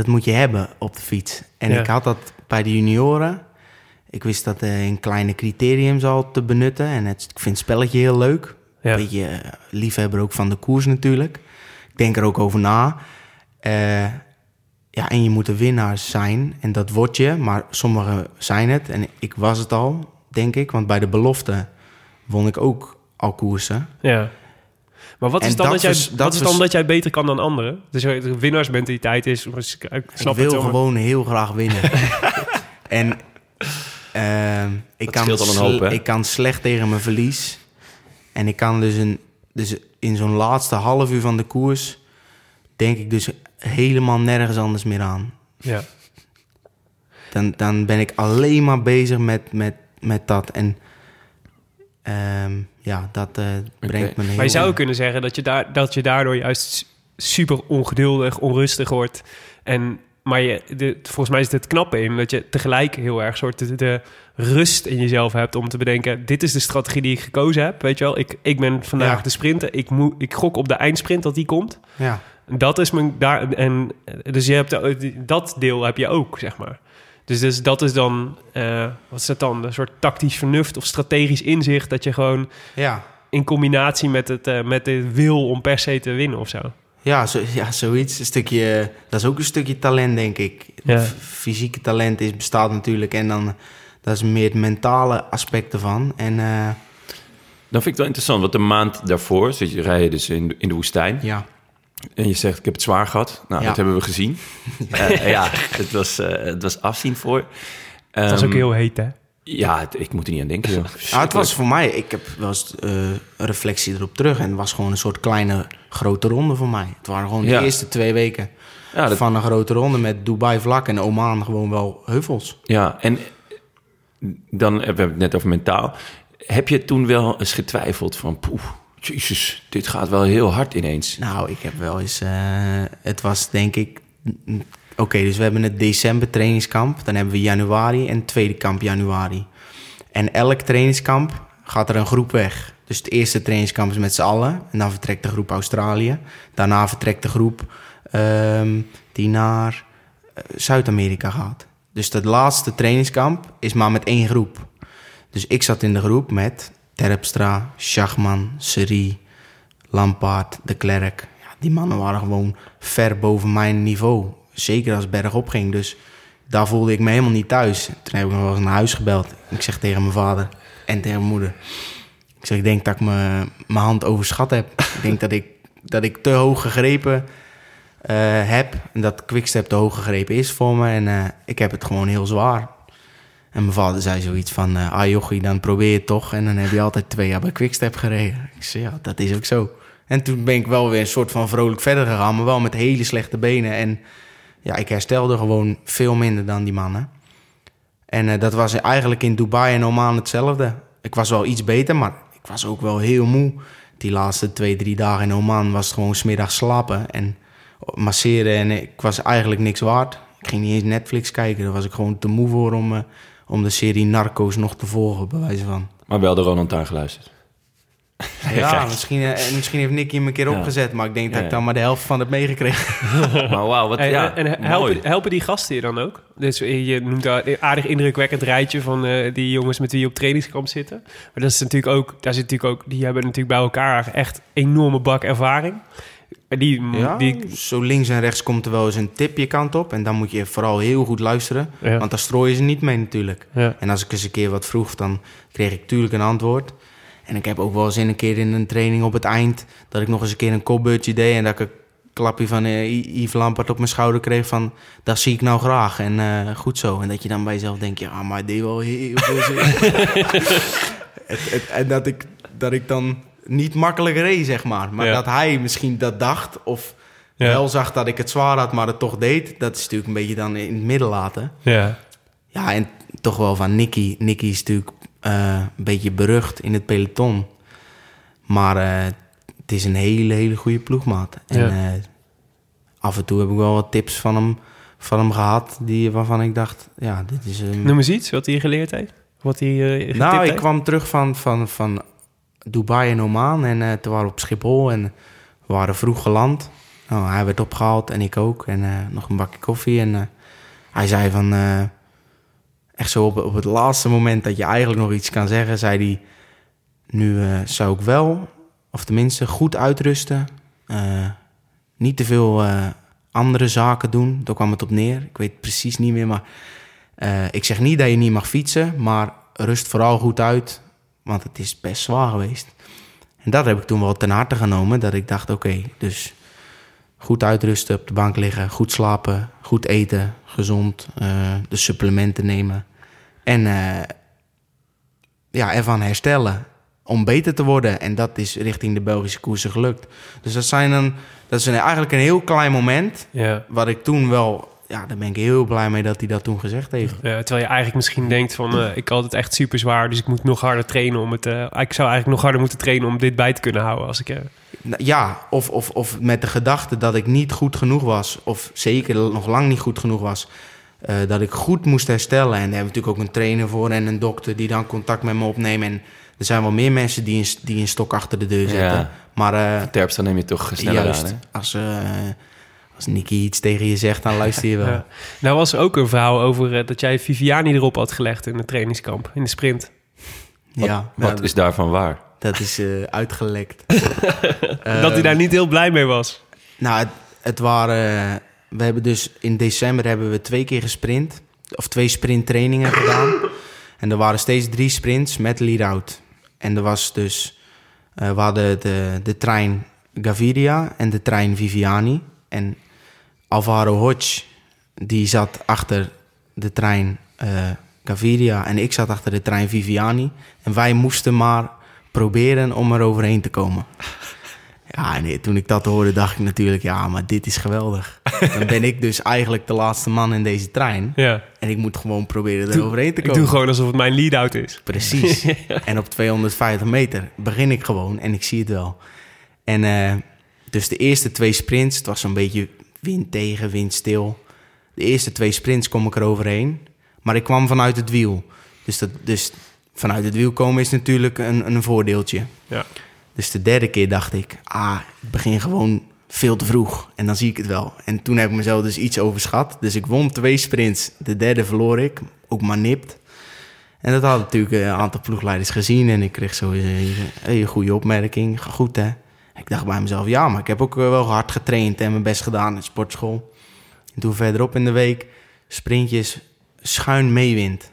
dat moet je hebben op de fiets. En Ja. ik had dat bij de junioren. Ik wist dat in kleine criteriums al te benutten. En het, ik vind het spelletje heel leuk. Ja. Een beetje eh, liefhebber ook van de koers natuurlijk. Ik denk er ook over na. Eh, ja, en je moet een winnaar zijn. En dat word je. Maar sommigen zijn het. En ik was het al, denk ik. Want bij de belofte won ik ook al koersen. Ja. Maar wat En is dan, dat dat, jij, was- dat wat is dan dat jij beter kan dan anderen? Dus de winnaarsmentaliteit is... Ik snap ik het wil maar- gewoon heel graag winnen. [LAUGHS] en ehm, ik, kan sle- ik kan slecht tegen mijn verlies. En ik kan dus, een, dus in zo'n laatste half uur van de koers... denk ik dus helemaal nergens anders meer aan. Ja. Dan, dan ben ik alleen maar bezig met, met, met dat. En ehm, ja, dat eh, brengt me heel... Maar je zou kunnen zeggen dat je, daar, dat je daardoor juist super ongeduldig, onrustig wordt. En, maar je, de, volgens mij is het knappe in dat je tegelijk heel erg soort de, de rust in jezelf hebt om te bedenken: dit is de strategie die ik gekozen heb. Weet je wel, ik, ik ben vandaag Ja. de sprinter. Ik, moet, ik gok op de eindsprint dat die komt. Ja, Dat is mijn daar en dus je hebt dat deel heb je ook zeg maar. Dus, dus dat is dan eh, wat is dat dan een soort tactisch vernuft of strategisch inzicht dat je gewoon ja. in combinatie met het eh, met de wil om per se te winnen of zo. Ja, zo, ja, zoiets. Een stukje, dat is ook een stukje talent, denk ik. Ja. Fysieke talent is, bestaat natuurlijk. En dan, dat is meer het mentale aspect ervan. En eh, Dan vind ik het wel interessant, want de maand daarvoor zit je rijden dus in, de- in de woestijn. ja, En je zegt, ik heb het zwaar gehad. Nou, Ja. dat hebben we gezien. [LAUGHS] Eh, ja, het was, eh, het was afzien voor. Dat is ook Ehm, heel heet hè. Ja, het- ik moet er niet aan denken. Joh. Ah, het was voor mij, ik heb wel eens eh, een reflectie erop terug. En het was gewoon een soort kleine, grote ronde voor mij. Het waren gewoon Ja. de eerste twee weken Ja, dat, van een grote ronde met Dubai vlak en Oman gewoon wel heuvels. ja, en dan hebben we het net over mentaal. Heb je toen wel eens getwijfeld van, poeh, jezus, dit gaat wel heel hard ineens. Nou, ik heb wel eens. eh, het was denk ik. Oké, dus we hebben het december trainingskamp. Dan hebben we januari en tweede kamp januari. En elk trainingskamp gaat er een groep weg. Dus het eerste trainingskamp is met z'n allen. En dan vertrekt de groep Australië. Daarna vertrekt de groep ehm, die naar eh, Zuid-Amerika gaat. Dus dat laatste trainingskamp is maar met één groep. Dus ik zat in de groep met Terpstra, Schachman, Serie, Lampaard, de Klerk. Ja, die mannen waren gewoon ver boven mijn niveau. Zeker als het bergop ging. Dus daar voelde ik me helemaal niet thuis. Toen heb ik nog wel eens naar huis gebeld. Ik zeg tegen mijn vader en tegen mijn moeder. Ik zeg, ik denk dat ik me- mijn hand overschat heb. ik denk dat ik, dat ik te hoog gegrepen eh, heb. En dat Quickstep te hoog gegrepen is voor me. En eh, ik heb het gewoon heel zwaar. En mijn vader zei zoiets van... eh ah jochie, dan probeer je toch. En dan heb je altijd twee jaar bij Quickstep gereden. Ik zei, ja, dat is ook zo. En toen ben ik wel weer een soort van vrolijk verder gegaan. Maar wel met hele slechte benen. En ja, ik herstelde gewoon veel minder dan die mannen. En eh, dat was eigenlijk in Dubai en Oman hetzelfde. Ik was wel iets beter, maar ik was ook wel heel moe. Die laatste twee, drie dagen in Oman was het gewoon smiddag slapen en masseren. En ik was eigenlijk niks waard. Ik ging niet eens Netflix kijken. Daar was ik gewoon te moe voor om, eh, om de serie Narcos nog te volgen, bij wijze van. Maar wel de Ronald daar geluisterd. Ja, [LAUGHS] misschien, eh, misschien heeft Nicky hem een keer Ja. opgezet, maar ik denk dat Ja. ik dan maar de helft van het meegekregen. [LAUGHS] Maar wauw, wat En, ja, en mooi. helpen, helpen die gasten je dan ook? Dus je noemt daar een aardig indrukwekkend rijtje van eh, die jongens met wie je op trainingskamp zitten. Maar dat is natuurlijk ook, daar zit natuurlijk ook, die hebben natuurlijk bij elkaar echt enorme bak ervaring. En Die, Ja, die, zo links en rechts komt er wel eens een tip je kant op. En dan moet je vooral heel goed luisteren. Ja. Want daar strooien ze niet mee natuurlijk. ja. En als ik eens een keer wat vroeg, dan kreeg ik tuurlijk een antwoord. En ik heb ook wel eens in een keer in een training op het eind... dat ik nog eens een keer een kopbeurtje deed... en dat ik een klapje van eh, I- Yves Lampert op mijn schouder kreeg van... dat zie ik nou graag en eh, goed zo. En dat je dan bij jezelf denkt... ja, maar deed wel heel veel zin. [LAUGHS] [LAUGHS] Het- en dat ik, dat ik dan niet makkelijk reed, zeg maar. Maar Ja. dat hij misschien dat dacht... of Ja. wel zag dat ik het zwaar had, maar het toch deed... dat is natuurlijk een beetje dan in het midden laten. ja. Ja, en toch wel van Nicky. Nicky is natuurlijk eh, een beetje berucht in het peloton. Maar eh, het is een hele, hele goede ploegmaat. En Ja. eh, af en toe heb ik wel wat tips van hem, van hem gehad... Die, waarvan ik dacht, ja, dit is... een Noem eens iets wat hij geleerd heeft. Wat hij eh, nou, ik heeft. kwam terug van, van, van Dubai en Oman. En eh, toen waren we op Schiphol en we waren vroeg geland. Nou, hij werd opgehaald en ik ook. En eh, nog een bakje koffie. En eh, hij zei van... echt zo op, op het laatste moment dat je eigenlijk nog iets kan zeggen... zei hij... Nu zou ik wel, of tenminste goed uitrusten. niet te veel andere zaken doen. Daar kwam het op neer. Ik weet precies niet meer, maar... ik zeg niet dat je niet mag fietsen, maar rust vooral goed uit. Want het is best zwaar geweest. En dat heb ik toen wel ten harte genomen. Dat ik dacht, oké, dus goed uitrusten, op de bank liggen, goed slapen, goed eten, gezond, eh, de supplementen nemen. En eh, ja, ervan herstellen om beter te worden. En dat is richting de Belgische koersen gelukt. Dus dat, zijn een, dat is een, eigenlijk een heel klein moment. Ja. Wat ik toen wel... Ja, daar ben ik heel blij mee dat hij dat toen gezegd heeft. Ja, terwijl je eigenlijk misschien denkt van... eh, ik had het echt super zwaar, dus ik moet nog harder trainen om het... eh, ik zou eigenlijk nog harder moeten trainen om dit bij te kunnen houden. Als ik, eh, Nou, Ja, of, of, of met de gedachte dat ik niet goed genoeg was. Of zeker nog lang niet goed genoeg was. eh, dat ik goed moest herstellen. En daar hebben we natuurlijk ook een trainer voor en een dokter die dan contact met me opnemen. En er zijn wel meer mensen die een, die een stok achter de deur zetten. Ja. Maar eh, Terpstra neem je toch sneller juist, aan, hè? als, eh als Nicky iets tegen je zegt, dan luister je wel. [LAUGHS] ja. Nou was er ook een verhaal over eh, dat jij Viviani erop had gelegd in het trainingskamp, in de sprint. Wat, ja, wat nou, is daarvan waar? dat is eh, uitgelekt. [LAUGHS] dat hij daar niet heel blij mee was. Nou, het, het waren. We hebben dus in december hebben we twee keer gesprint. Of twee sprinttrainingen gedaan. En er waren steeds drie sprints met lead-out. En er was dus. eh, we hadden de, de trein Gaviria en de trein Viviani. En Alvaro Hodge, die zat achter de trein eh, Gaviria. En ik zat achter de trein Viviani. En wij moesten maar proberen om er overheen te komen. [LAUGHS] Ja, nee, toen ik dat hoorde, dacht ik natuurlijk, ja, maar dit is geweldig. Dan ben ik dus eigenlijk de laatste man in deze trein. Ja. En ik moet gewoon proberen er overheen te Ik komen. doe gewoon alsof het mijn lead-out is. Precies. [LAUGHS] En op 250 meter begin ik gewoon en ik zie het wel. En eh, dus de eerste twee sprints, het was zo'n beetje wind tegen, wind stil. De eerste twee sprints kom ik er overheen. Maar ik kwam vanuit het wiel. Dus, dat, dus vanuit het wiel komen is natuurlijk een, een voordeeltje. Ja. Dus de derde keer dacht ik, ah, ik begin gewoon veel te vroeg. En dan zie ik het wel. En toen heb ik mezelf dus iets overschat. Dus ik won twee sprints. De derde verloor ik, ook maar nipt. En dat hadden natuurlijk een aantal ploegleiders gezien. En ik kreeg zo een, een goede opmerking. Goed, hè? Ik dacht bij mezelf, ja, maar ik heb ook wel hard getraind en mijn best gedaan in sportschool. En toen verderop in de week, sprintjes, schuin meewind.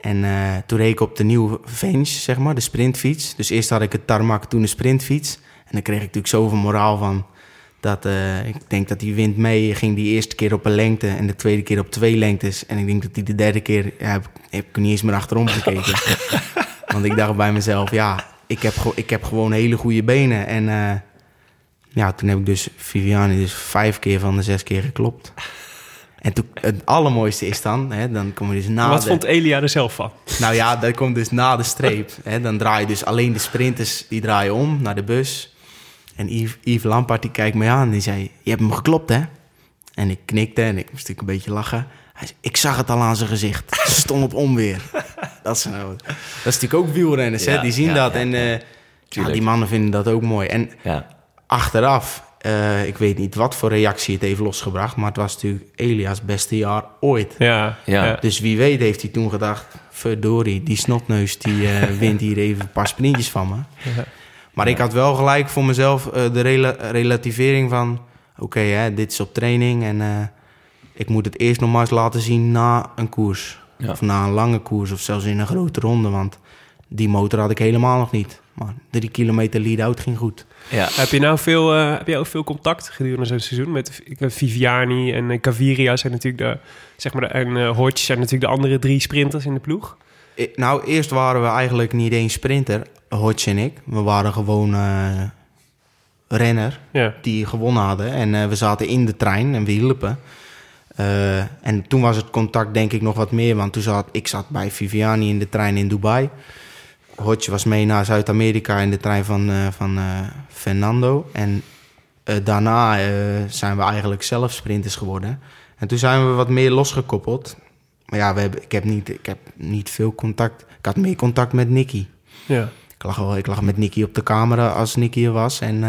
En eh, toen reed ik op de nieuwe Venge, zeg maar, de sprintfiets. Dus eerst had ik het tarmac, toen de sprintfiets. En dan kreeg ik natuurlijk zoveel moraal van... dat eh, ik denk dat die wind mee ging die eerste keer op een lengte... en de tweede keer op twee lengtes. En ik denk dat die de derde keer... Ja, heb, heb ik niet eens meer achterom gekeken. [LAUGHS] Want ik dacht bij mezelf, ja, ik heb, ik heb gewoon hele goede benen. En eh, ja, toen heb ik dus Viviani dus vijf keer van de zes keer geklopt. En toen, het allermooiste is dan, hè, dan kom je dus na Wat de... vond Elia er zelf van? Nou ja, dat komt dus na de streep. Hè, dan draai je dus alleen de sprinters, die draaien om naar de bus. En Yves, Yves die kijkt me aan en die zei, je hebt hem geklopt hè? En ik knikte en ik moest natuurlijk een beetje lachen. Hij zei, ik zag het al aan zijn gezicht. [LAUGHS] Ze stond op onweer. dat, is nou, dat is natuurlijk ook wielrenners, hè? Die zien ja, dat. ja, en eh, die mannen vinden dat ook mooi. En Ja. achteraf, eh, ik weet niet wat voor reactie het heeft losgebracht... maar het was natuurlijk Elia's beste jaar ooit. Ja. Ja. Dus wie weet heeft hij toen gedacht... verdorie, die snotneus die eh, [LAUGHS] wint hier even een paar sprintjes van me. Maar ik had wel gelijk voor mezelf eh, de rela- relativering van... oké, hè, dit is op training en eh, ik moet het eerst nog maar eens laten zien na een koers. Ja. Of na een lange koers of zelfs in een grote ronde. Want die motor had ik helemaal nog niet. Maar drie kilometer lead-out ging goed. Ja. Heb je nou veel, eh, heb jij ook veel contact gedurende zo'n seizoen met Viviani en eh, Gaviria zijn natuurlijk de, zeg maar, de, en eh Hodge zijn natuurlijk de andere drie sprinters in de ploeg. I- Nou, eerst waren we eigenlijk niet eens sprinter, Hodge en ik. We waren gewoon eh, renner Ja. die gewonnen hadden. En eh, we zaten in de trein en we hielpen. Eh, en toen was het contact denk ik nog wat meer. Want toen zat, ik zat bij Viviani in de trein in Dubai. Hodge was mee naar Zuid-Amerika in de trein van, eh, van eh, Fernando. En daarna zijn we eigenlijk zelf sprinters geworden. En toen zijn we wat meer losgekoppeld. Maar ja, we hebben, ik, heb niet, ik heb niet veel contact. Ik had meer contact met Nicky. Ja. Ik lag, wel, ik lag met Nicky op de camera als Nicky er was. En,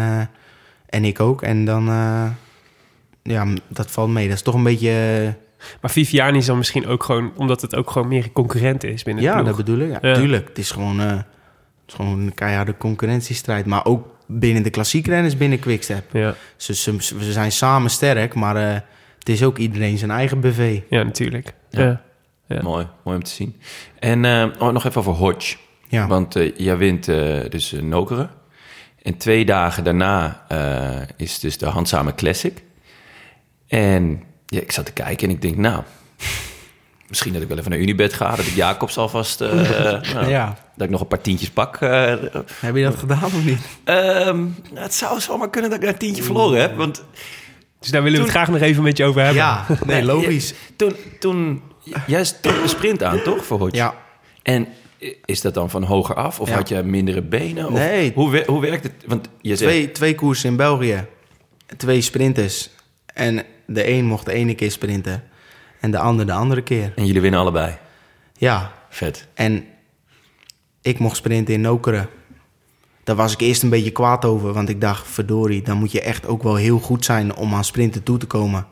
en ik ook. En dan... ja, dat valt mee. Dat is toch een beetje... eh, Maar Viviani is dan misschien ook gewoon, omdat het ook gewoon meer een concurrent is binnen de ja, dat bedoel ik. Ja, Ja. Tuurlijk. Het is gewoon, eh, het is gewoon een keiharde concurrentiestrijd. Maar ook binnen de klassiekrenners binnen Quickstep. Ja, Ze, ze, ze zijn samen sterk, maar eh, het is ook iedereen zijn eigen BV. ja natuurlijk. Ja. Ja. Ja. Mooi, mooi om te zien. En eh, oh, nog even over Hodge. Ja. Want jij wint eh, dus uh, Nokere. En twee dagen daarna eh, is dus de Handzame Classic. En ja, ik zat te kijken en ik denk, nou... [LAUGHS] Misschien dat ik wel even naar Unibed ga. Dat ik Jacobs alvast... eh, [LAUGHS] nou, Ja. Dat ik nog een paar tientjes pak. eh, Heb je dat gedaan of niet? Nou, het zou zomaar kunnen dat ik een tientje verloren heb. Want Dus daar willen we het graag nog even met je over hebben. Ja, [LAUGHS] nee, logisch. toen, toen jij trok de sprint aan, toch, voor Hodge? Ja. En is dat dan van hoger af? Of Ja. had je mindere benen? Of Nee. Hoe, hoe werkt het? Want je zegt... Twee, twee koersen in België. Twee sprinters. En de een mocht de ene keer sprinten. En de ander de andere keer. En jullie winnen allebei. Ja. Vet. En ik mocht sprinten in Nokeren. Daar was ik eerst een beetje kwaad over. Want ik dacht, verdorie, dan moet je echt ook wel heel goed zijn om aan sprinten toe te komen.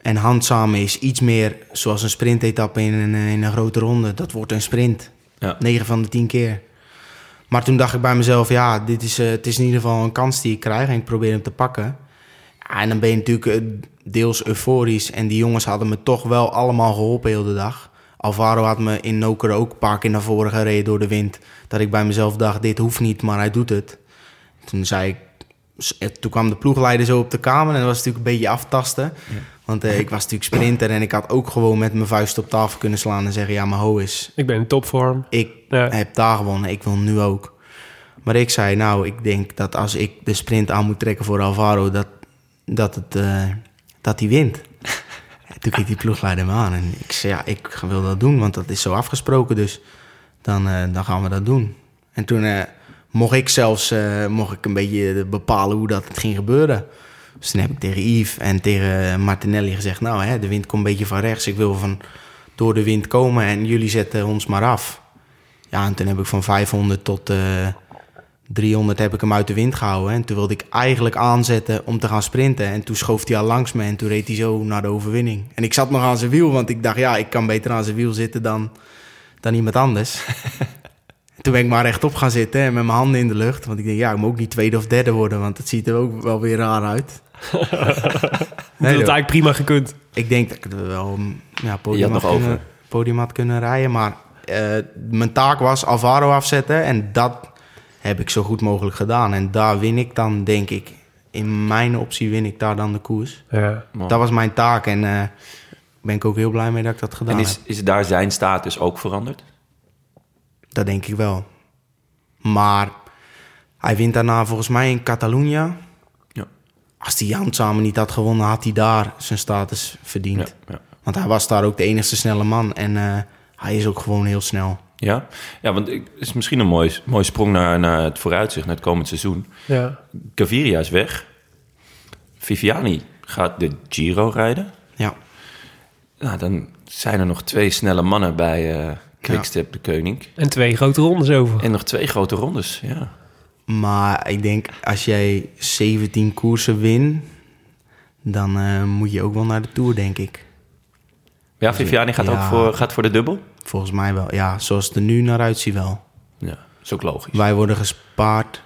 En handzamen is iets meer zoals een sprintetappe in een, in een grote ronde. Dat wordt een sprint. Ja. 9 van de 10 keer. Maar toen dacht ik bij mezelf, ja, dit is, eh, het is in ieder geval een kans die ik krijg en ik probeer hem te pakken. Ja, en dan ben je natuurlijk eh, deels euforisch en die jongens hadden me toch wel allemaal geholpen heel de dag. Alvaro had me in Noker ook een paar keer naar voren gereden door de wind. Dat ik bij mezelf dacht, dit hoeft niet, maar hij doet het. Toen zei ik, eh, toen kwam de ploegleider zo op de kamer en dat was natuurlijk een beetje aftasten. Want eh, ik was natuurlijk sprinter en ik had ook gewoon met mijn vuist op tafel kunnen slaan en zeggen, ja, mijn ho is Ik ben in topvorm. ik Ja. heb daar gewonnen, ik wil nu ook. Maar ik zei, nou, ik denk dat als ik de sprint aan moet trekken voor Alvaro, dat, dat, het, eh, dat hij wint. En [LAUGHS] Toen keek die ploegleider me aan en ik zei, ja, ik wil dat doen, want dat is zo afgesproken, dus dan, eh, dan gaan we dat doen. En toen eh, mocht ik zelfs eh, mocht ik een beetje bepalen hoe dat het ging gebeuren. Dus toen heb ik tegen Yves en tegen Martinelli gezegd, nou, hè, de wind komt een beetje van rechts, ik wil van door de wind komen en jullie zetten ons maar af. Ja, en toen heb ik van 500 tot 300 heb ik hem uit de wind gehouden. En toen wilde ik eigenlijk aanzetten om te gaan sprinten. En toen schoof hij al langs me en toen reed hij zo naar de overwinning. En ik zat nog aan zijn wiel, want ik dacht, ja, ik kan beter aan zijn wiel zitten dan, dan iemand anders. [LAUGHS] toen ben ik maar rechtop gaan zitten en met mijn handen in de lucht. Want ik denk, ja, ik moet ook niet tweede of derde worden, want het ziet er ook wel weer raar uit. [LAUGHS] Dat Nee, had joh. eigenlijk prima gekund. Ik denk dat ik het wel ja, podium, had had nog kunnen, over. podium had kunnen rijden. Maar eh, mijn taak was Alvaro afzetten. En dat heb ik zo goed mogelijk gedaan. En daar win ik dan, denk ik. In mijn optie win ik daar dan de koers. Ja. Dat was mijn taak. En eh ben ik ook heel blij mee dat ik dat gedaan En is, heb. is daar zijn status ook veranderd? Dat denk ik wel. Maar hij wint daarna volgens mij in Catalunya. Ja. Als hij Jan samen niet had gewonnen, had hij daar zijn status verdiend. Ja, ja. Want hij was daar ook de enigste snelle man. En eh, hij is ook gewoon heel snel. Ja, ja want het is misschien een mooi, mooi sprong naar, naar het vooruitzicht, naar het komend seizoen. Ja. Gaviria is weg. Viviani gaat de Giro rijden. Ja, Nou, dan zijn er nog twee snelle mannen bij eh Quickstep de Koning. En twee grote rondes over. En nog twee grote rondes, ja. maar ik denk als jij 17 koersen wint, dan eh, moet je ook wel naar de Tour, denk ik. Ja, Viviani gaat ook voor, gaat voor de dubbel? Volgens mij wel. Ja, zoals het er nu naar uitziet wel. Ja, is ook logisch. Wij worden gespaard,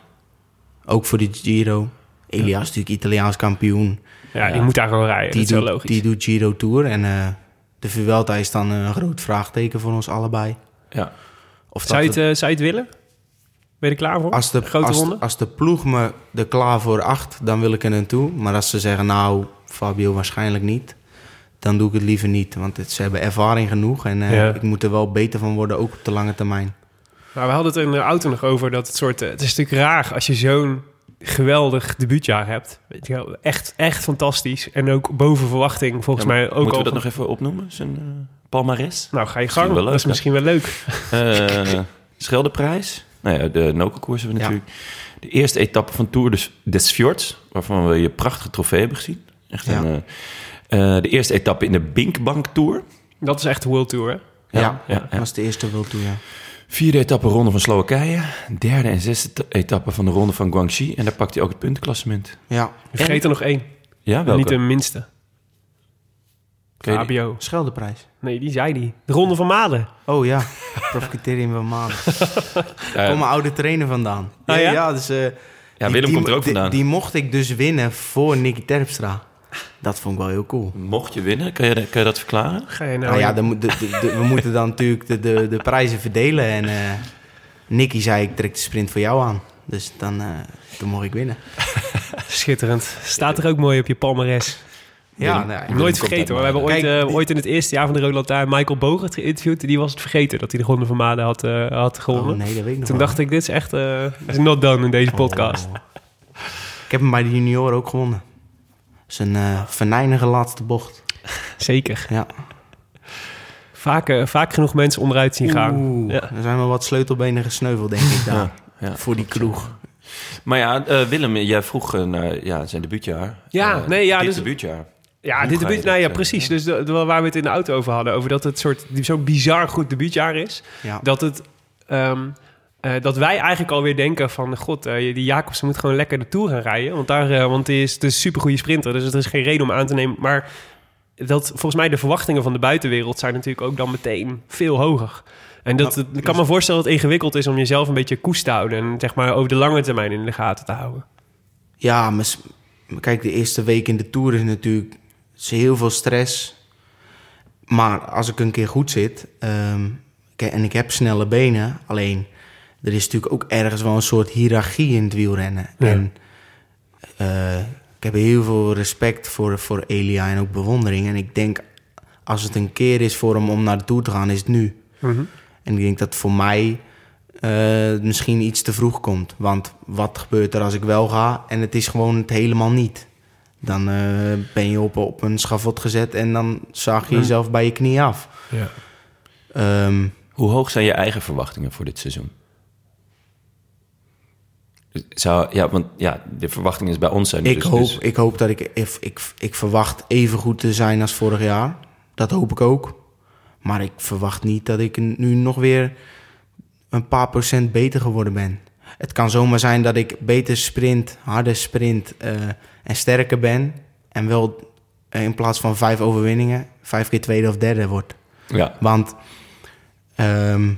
ook voor de Giro. Elias natuurlijk Italiaans kampioen. Ja, die moet daar gewoon rijden. Die dat is wel doet, logisch. die doet Giro Tour. En eh, de Vuelta is dan een groot vraagteken voor ons allebei. Ja. Of zou, je het, eh, zou je het willen? Ben je er klaar voor? Als de, grote als, ronde? als de ploeg me er klaar voor acht, dan wil ik er naartoe. Maar als ze zeggen, nou, Fabio waarschijnlijk niet, dan doe ik het liever niet. Want het, ze hebben ervaring genoeg en eh, Ja. ik moet er wel beter van worden, ook op de lange termijn. Maar we hadden het in de auto nog over dat het soort... eh, Het is natuurlijk raar als je zo'n geweldig debuutjaar hebt. Weet je wel, echt, echt fantastisch. En ook boven verwachting volgens Ja, mij ook Moeten al... we dat nog even opnoemen, zijn eh, palmares? Nou, ga je gang. leuk, dat is misschien wel leuk. [LAUGHS] Eh Scheldeprijs. Nou ja, de Nokenkoers hebben we Ja. natuurlijk. De eerste etappe van Tour des, des Fjords, waarvan we je prachtige trofee hebben gezien. Echt Ja. een, eh, eh, de eerste etappe in de Binkbank Tour. Dat is echt de World Tour, hè? Ja, ja, ja. dat was de eerste wil toe, ja. Vierde etappe ronde van Slowakije. Derde en zesde ta- etappe van de ronde van Guangxi. En daar pakt hij ook het puntenklassement. Ja, Je vergeet er nog één. Ja, welke? niet de minste. Die? Fabio. Scheldeprijs. Nee, die zei die. De Ronde van Maden. Oh ja, [LAUGHS] profiteer van maanden. Ja, [LAUGHS] Kom mijn oude trainer vandaan. Ah, ja? dus... eh, ja, die- Willem die- komt er ook die- vandaan. Die mocht ik dus winnen voor Nicky Terpstra. Dat vond ik wel heel cool. Mocht je winnen, kan je, kan je dat verklaren? Ga je nou... Nou ja, dan moet- de, de- de- we moeten dan natuurlijk de, de, de prijzen verdelen. En eh, Nicky zei, ik trek de sprint voor jou aan. Dus dan, eh toen mocht ik winnen. [LAUGHS] Schitterend. Staat er ook mooi op je palmares. Ja, nou, Nooit vergeten hoor. We hebben ooit, Kijk, eh, ooit in het eerste jaar van de Rode Lantaarn Michael Bogert geïnterviewd. Die was het vergeten dat hij de Ronde van Maden had, eh, had gewonnen. Oh, nee, dat weet ik nog Toen wel. dacht ik, dit is echt eh, is not done in deze podcast. Oh. Ik heb hem bij de junior ook gewonnen. Is een eh venijnige laatste bocht. Zeker. Ja. Vaak, eh, vaak genoeg mensen onderuit zien gaan. Oeh, Ja. er zijn wel wat sleutelbenen gesneuveld, denk ik, daar. ja. Voor die kroeg. Maar ja, eh, Willem, jij vroeg eh, naar ja, zijn debuutjaar. Ja, nee, ja, dit dus- debuutjaar. Ja, Hoe dit debuut, nou ja, precies. Dus de, de- waar we het in de auto over hadden, over dat het soort die- zo'n bizar goed debuutjaar is. Ja. Dat het. ehm, eh, dat wij eigenlijk alweer denken van... God, eh, die Jacobsen moet gewoon lekker de Tour gaan rijden. Want, daar, eh, want die is het is een supergoeie sprinter. Dus er is geen reden om aan te nemen. Maar dat, volgens mij de verwachtingen van de buitenwereld... zijn natuurlijk ook dan meteen veel hoger. En dat, Nou, ik kan me voorstellen dat het ingewikkeld is... om jezelf een beetje koest te houden. En zeg maar over de lange termijn in de gaten te houden. Ja, maar kijk, de eerste week in de Tour is natuurlijk is heel veel stress. Maar als ik een keer goed zit ehm, en ik heb snelle benen, alleen er is natuurlijk ook ergens wel een soort hiërarchie in het wielrennen. Ja. En eh, ik heb heel veel respect voor, voor Elia en ook bewondering. En ik denk, als het een keer is voor hem om naar de Tour te gaan, is het nu. En ik denk dat voor mij eh, misschien iets te vroeg komt. Want wat gebeurt er als ik wel ga en het is gewoon het helemaal niet? Dan eh, ben je op, op een schavot gezet en dan zaag je jezelf bij je knie af. Ja. Ehm, Hoe hoog zijn je eigen verwachtingen voor dit seizoen? Zou, ja, want ja, de verwachting is bij ons zijn. ik, dus, hoop, dus- ik hoop dat ik, ik, ik, ik verwacht even goed te zijn als vorig jaar. Dat hoop ik ook. Maar ik verwacht niet dat ik nu nog weer een paar procent beter geworden ben. Het kan zomaar zijn dat ik beter sprint, harder sprint eh, en sterker ben. En wel eh, in plaats van vijf overwinningen, vijf keer tweede of derde wordt. ja, Want ehm,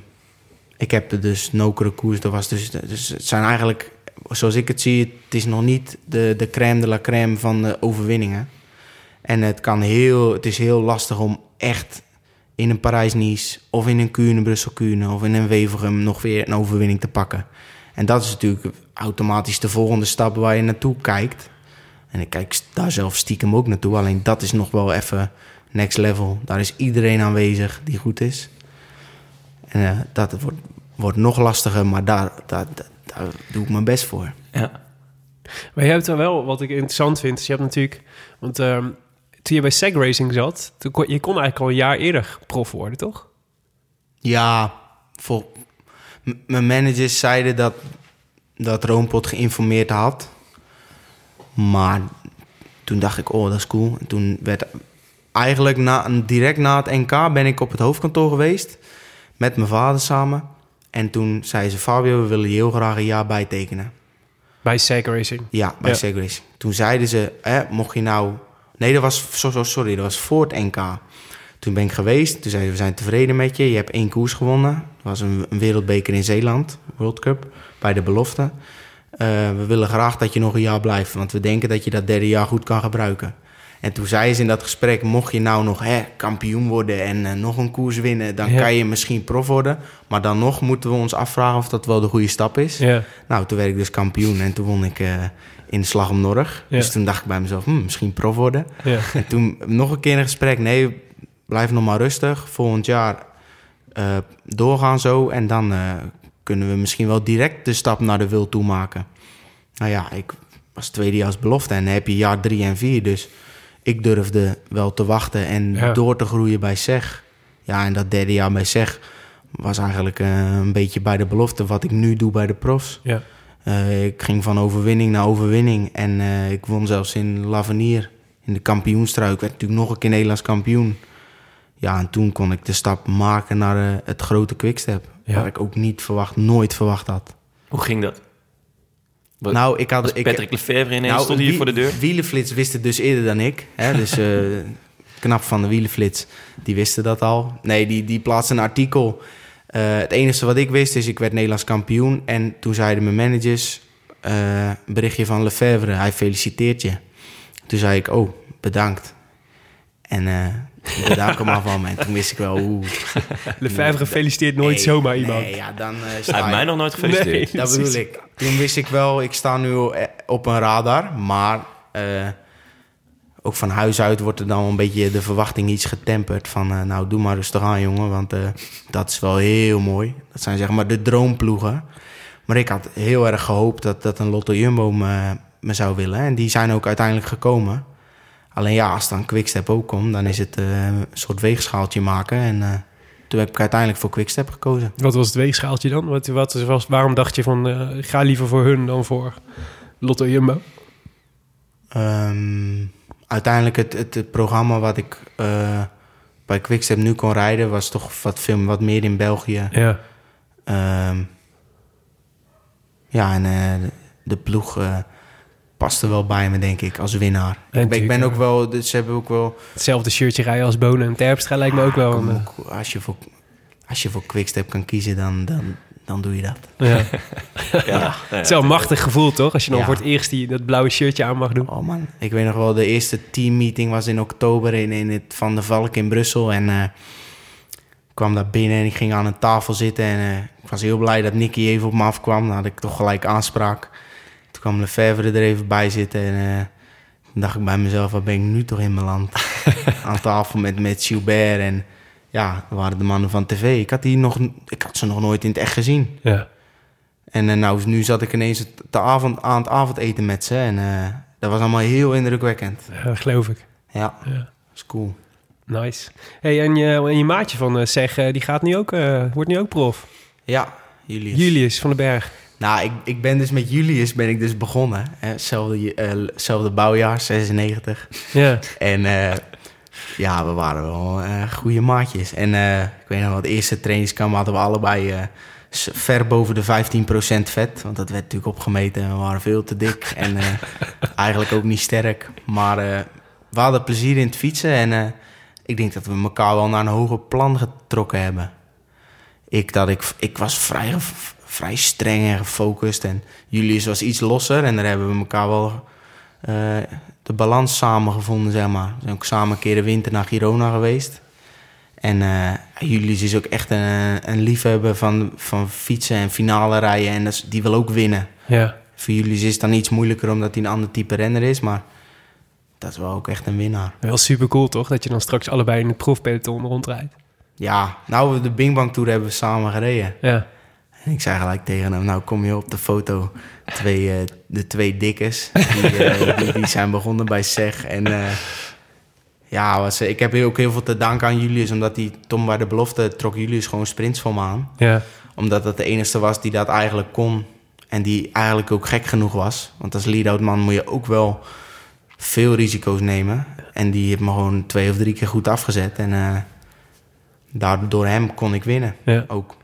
ik heb er dus nokere koers. Dat was dus, dus het zijn eigenlijk, zoals ik het zie, het is nog niet de, de crème de la crème van de overwinningen. En het, kan heel, het is heel lastig om echt in een Parijs-Nice of in een Kuurne, Brussel-Kuurne of in een Wevelgem nog weer een overwinning te pakken. En dat is natuurlijk automatisch de volgende stap waar je naartoe kijkt. En ik kijk daar zelf stiekem ook naartoe. Alleen dat is nog wel even next level. Daar is iedereen aanwezig die goed is. En eh, dat wordt, wordt nog lastiger, maar daar, daar, daar, doe ik mijn best voor. ja. Maar je hebt er wel, wat ik interessant vind, is je hebt natuurlijk... Want ehm, toen je bij Seg Racing zat, toen kon, je kon eigenlijk al een jaar eerder prof worden, toch? Ja, vol, mijn managers zeiden dat, dat Roompot geïnformeerd had. Maar toen dacht ik, oh, dat is cool. En toen werd eigenlijk na, direct na het NK ben ik op het hoofdkantoor geweest. Met mijn vader samen. En toen zei ze, Fabio, we willen je heel graag een jaar bijtekenen. Bij Seg Racing. Ja, bij Ja. Seg Racing. Toen zeiden ze, hè, mocht je nou... Nee, dat was, so- so- sorry, dat was voor het NK. Toen ben ik geweest. Toen zeiden ze, we zijn tevreden met je. Je hebt één koers gewonnen. Dat was een, een wereldbeker in Zeeland, World Cup, bij de belofte. Eh, we willen graag dat je nog een jaar blijft. Want we denken dat je dat derde jaar goed kan gebruiken. En toen zei ze in dat gesprek, mocht je nou nog hè, kampioen worden en eh, nog een koers winnen, dan Ja. kan je misschien prof worden. Maar dan nog moeten we ons afvragen of dat wel de goede stap is. Ja. Nou, toen werd ik dus kampioen en toen won ik eh, in de Slag om Norg. Ja. Dus toen dacht ik bij mezelf, hm, misschien prof worden. ja. [LAUGHS] En toen nog een keer in een gesprek, nee, blijf nog maar rustig. Volgend jaar eh, doorgaan zo en dan kunnen we misschien wel direct de stap naar de wil toe maken. Nou ja, ik was tweedejaars belofte en dan heb je jaar drie en vier, dus ik durfde wel te wachten en Ja. door te groeien bij SEG. Ja, en dat derde jaar bij SEG was eigenlijk eh, een beetje bij de belofte wat ik nu doe bij de profs. ja. Eh, ik ging van overwinning naar overwinning. En eh, ik won zelfs in Lavenier, in de kampioenstruik. Ik werd natuurlijk nog een keer Nederlands kampioen. Ja, en toen kon ik de stap maken naar eh, het grote Quickstep. Ja. Waar ik ook niet verwacht, nooit verwacht had. Hoe ging dat? Wat- nou, ik had... Ik, Patrick Lefevre ineens stond hier wie- voor de deur? Wielenflits wist het dus eerder dan ik. Hè? [LAUGHS] Dus eh, knap van de Wielenflits, die wisten dat al. Nee, die, die plaatste een artikel. Eh, het enige wat ik wist is, ik werd Nederlands kampioen. En toen zeiden mijn managers, eh, een berichtje van Lefevre, hij feliciteert je. Toen zei ik, oh, bedankt. En eh ik bedank hem van me. En toen wist ik wel, oeh. [LAUGHS] Lefebvre feliciteert nooit nee, zomaar iemand. Nee, ja, dan Hij heeft mij nog nooit gefeliciteerd. Nee. Dat [LAUGHS] bedoel ik. Toen wist ik wel, ik sta nu eh, op een radar. Maar eh, ook van huis uit wordt er dan een beetje de verwachting iets getemperd. Van eh, nou, doe maar rustig aan, jongen. Want eh, dat is wel heel mooi. Dat zijn zeg maar de droomploegen. Maar ik had heel erg gehoopt dat, dat een Lotto Jumbo me, me zou willen. En die zijn ook uiteindelijk gekomen. Alleen ja, als dan Quickstep ook komt, dan is het een soort weegschaaltje maken. En toen heb ik uiteindelijk voor Quickstep gekozen. Wat was het weegschaaltje dan? Wat, wat was, waarom dacht je van, eh, ik ga liever voor hun dan voor Lotto Jumbo? Ehm, uiteindelijk het, het, het programma wat ik eh, bij Quickstep nu kon rijden... was toch wat, veel, wat meer in België. Ja, Ehm, ja, en eh, de, de ploeg eh, paste wel bij me, denk ik, als winnaar. ik, ben, ik ben natuurlijk, ook wel... Dus ze hebben ook wel... hetzelfde shirtje rijden als Bonen en Terpstra lijkt me ook wel. Kom een, ook, als, je voor, als je voor Quickstep kan kiezen, dan, dan, dan doe je dat. eh, [LAUGHS] ja. Ja. Het is wel een machtig gevoel, toch? Als je dan Ja. voor het eerst die, dat blauwe shirtje aan mag doen. Oh man, ik weet nog wel, de eerste teammeeting was in oktober in, in het Van de Valk in Brussel. En eh, ik kwam daar binnen en ik ging aan een tafel zitten. En eh, ik was heel blij dat Nicky even op me afkwam. Dan had ik toch gelijk aanspraak. Toen kwam Lefebvre er even bij zitten. En toen dacht ik bij mezelf, waar ben ik nu toch in mijn land? [LAUGHS] aan tafel met, met Gilbert en ja, dat waren de mannen van tv. Ik had, die nog, ik had ze nog nooit in het echt gezien. Ja. En eh, nou, nu zat ik ineens de avond, aan het avondeten met ze. En eh, dat was allemaal heel indrukwekkend. ja, geloof ik. Ja, Ja. is cool. Nice. Hey, en, je, en je maatje van uh, Zeg, die gaat nu ook, wordt nu ook prof. Ja, Julius. Julius van den Berg. Nou, ik, ik ben dus met Julius ben ik dus begonnen. hè. Hetzelfde, eh, hetzelfde bouwjaar, 96. Ja. En eh, ja, we waren wel eh goede maatjes. En ik weet nog het eerste trainingskamp hadden we allebei ver boven de 15% vet. Want dat werd natuurlijk opgemeten en we waren veel te dik. en [LAUGHS] eigenlijk ook niet sterk. Maar we hadden plezier in het fietsen. En ik denk dat we elkaar wel naar een hoger plan getrokken hebben. Ik, dat ik, ik was vrij, vrij streng en gefocust. En Julius was iets losser. En daar hebben we elkaar wel eh, de balans samen gevonden, zeg maar. We zijn ook samen een keer de winter naar Girona geweest. En eh Julius is ook echt een, een liefhebber van, van fietsen en finale rijden. En dat die wil ook winnen. Ja. Voor Julius is het dan iets moeilijker omdat hij een ander type renner is. Maar dat is wel ook echt een winnaar. Wel super cool, toch? Dat je dan straks allebei in het profpeloton rondrijdt. Ja, nou, de Bing Bang Tour hebben we samen gereden. Ja. En [LAUGHS] ik zei gelijk tegen hem, nou kom je op de foto. Twee, eh, de twee dikkers, die, eh, die, die zijn begonnen bij SEG. En eh, ja, was, ik heb ook heel veel te danken aan Julius. Omdat hij, Tom bij de belofte, trok Julius gewoon sprints voor me aan. Ja. Omdat dat de enige was die dat eigenlijk kon. En die eigenlijk ook gek genoeg was. Want als lead-out man moet je ook wel veel risico's nemen. En die heeft me gewoon twee of drie keer goed afgezet. En daardoor door hem kon ik winnen. Ja. Ook.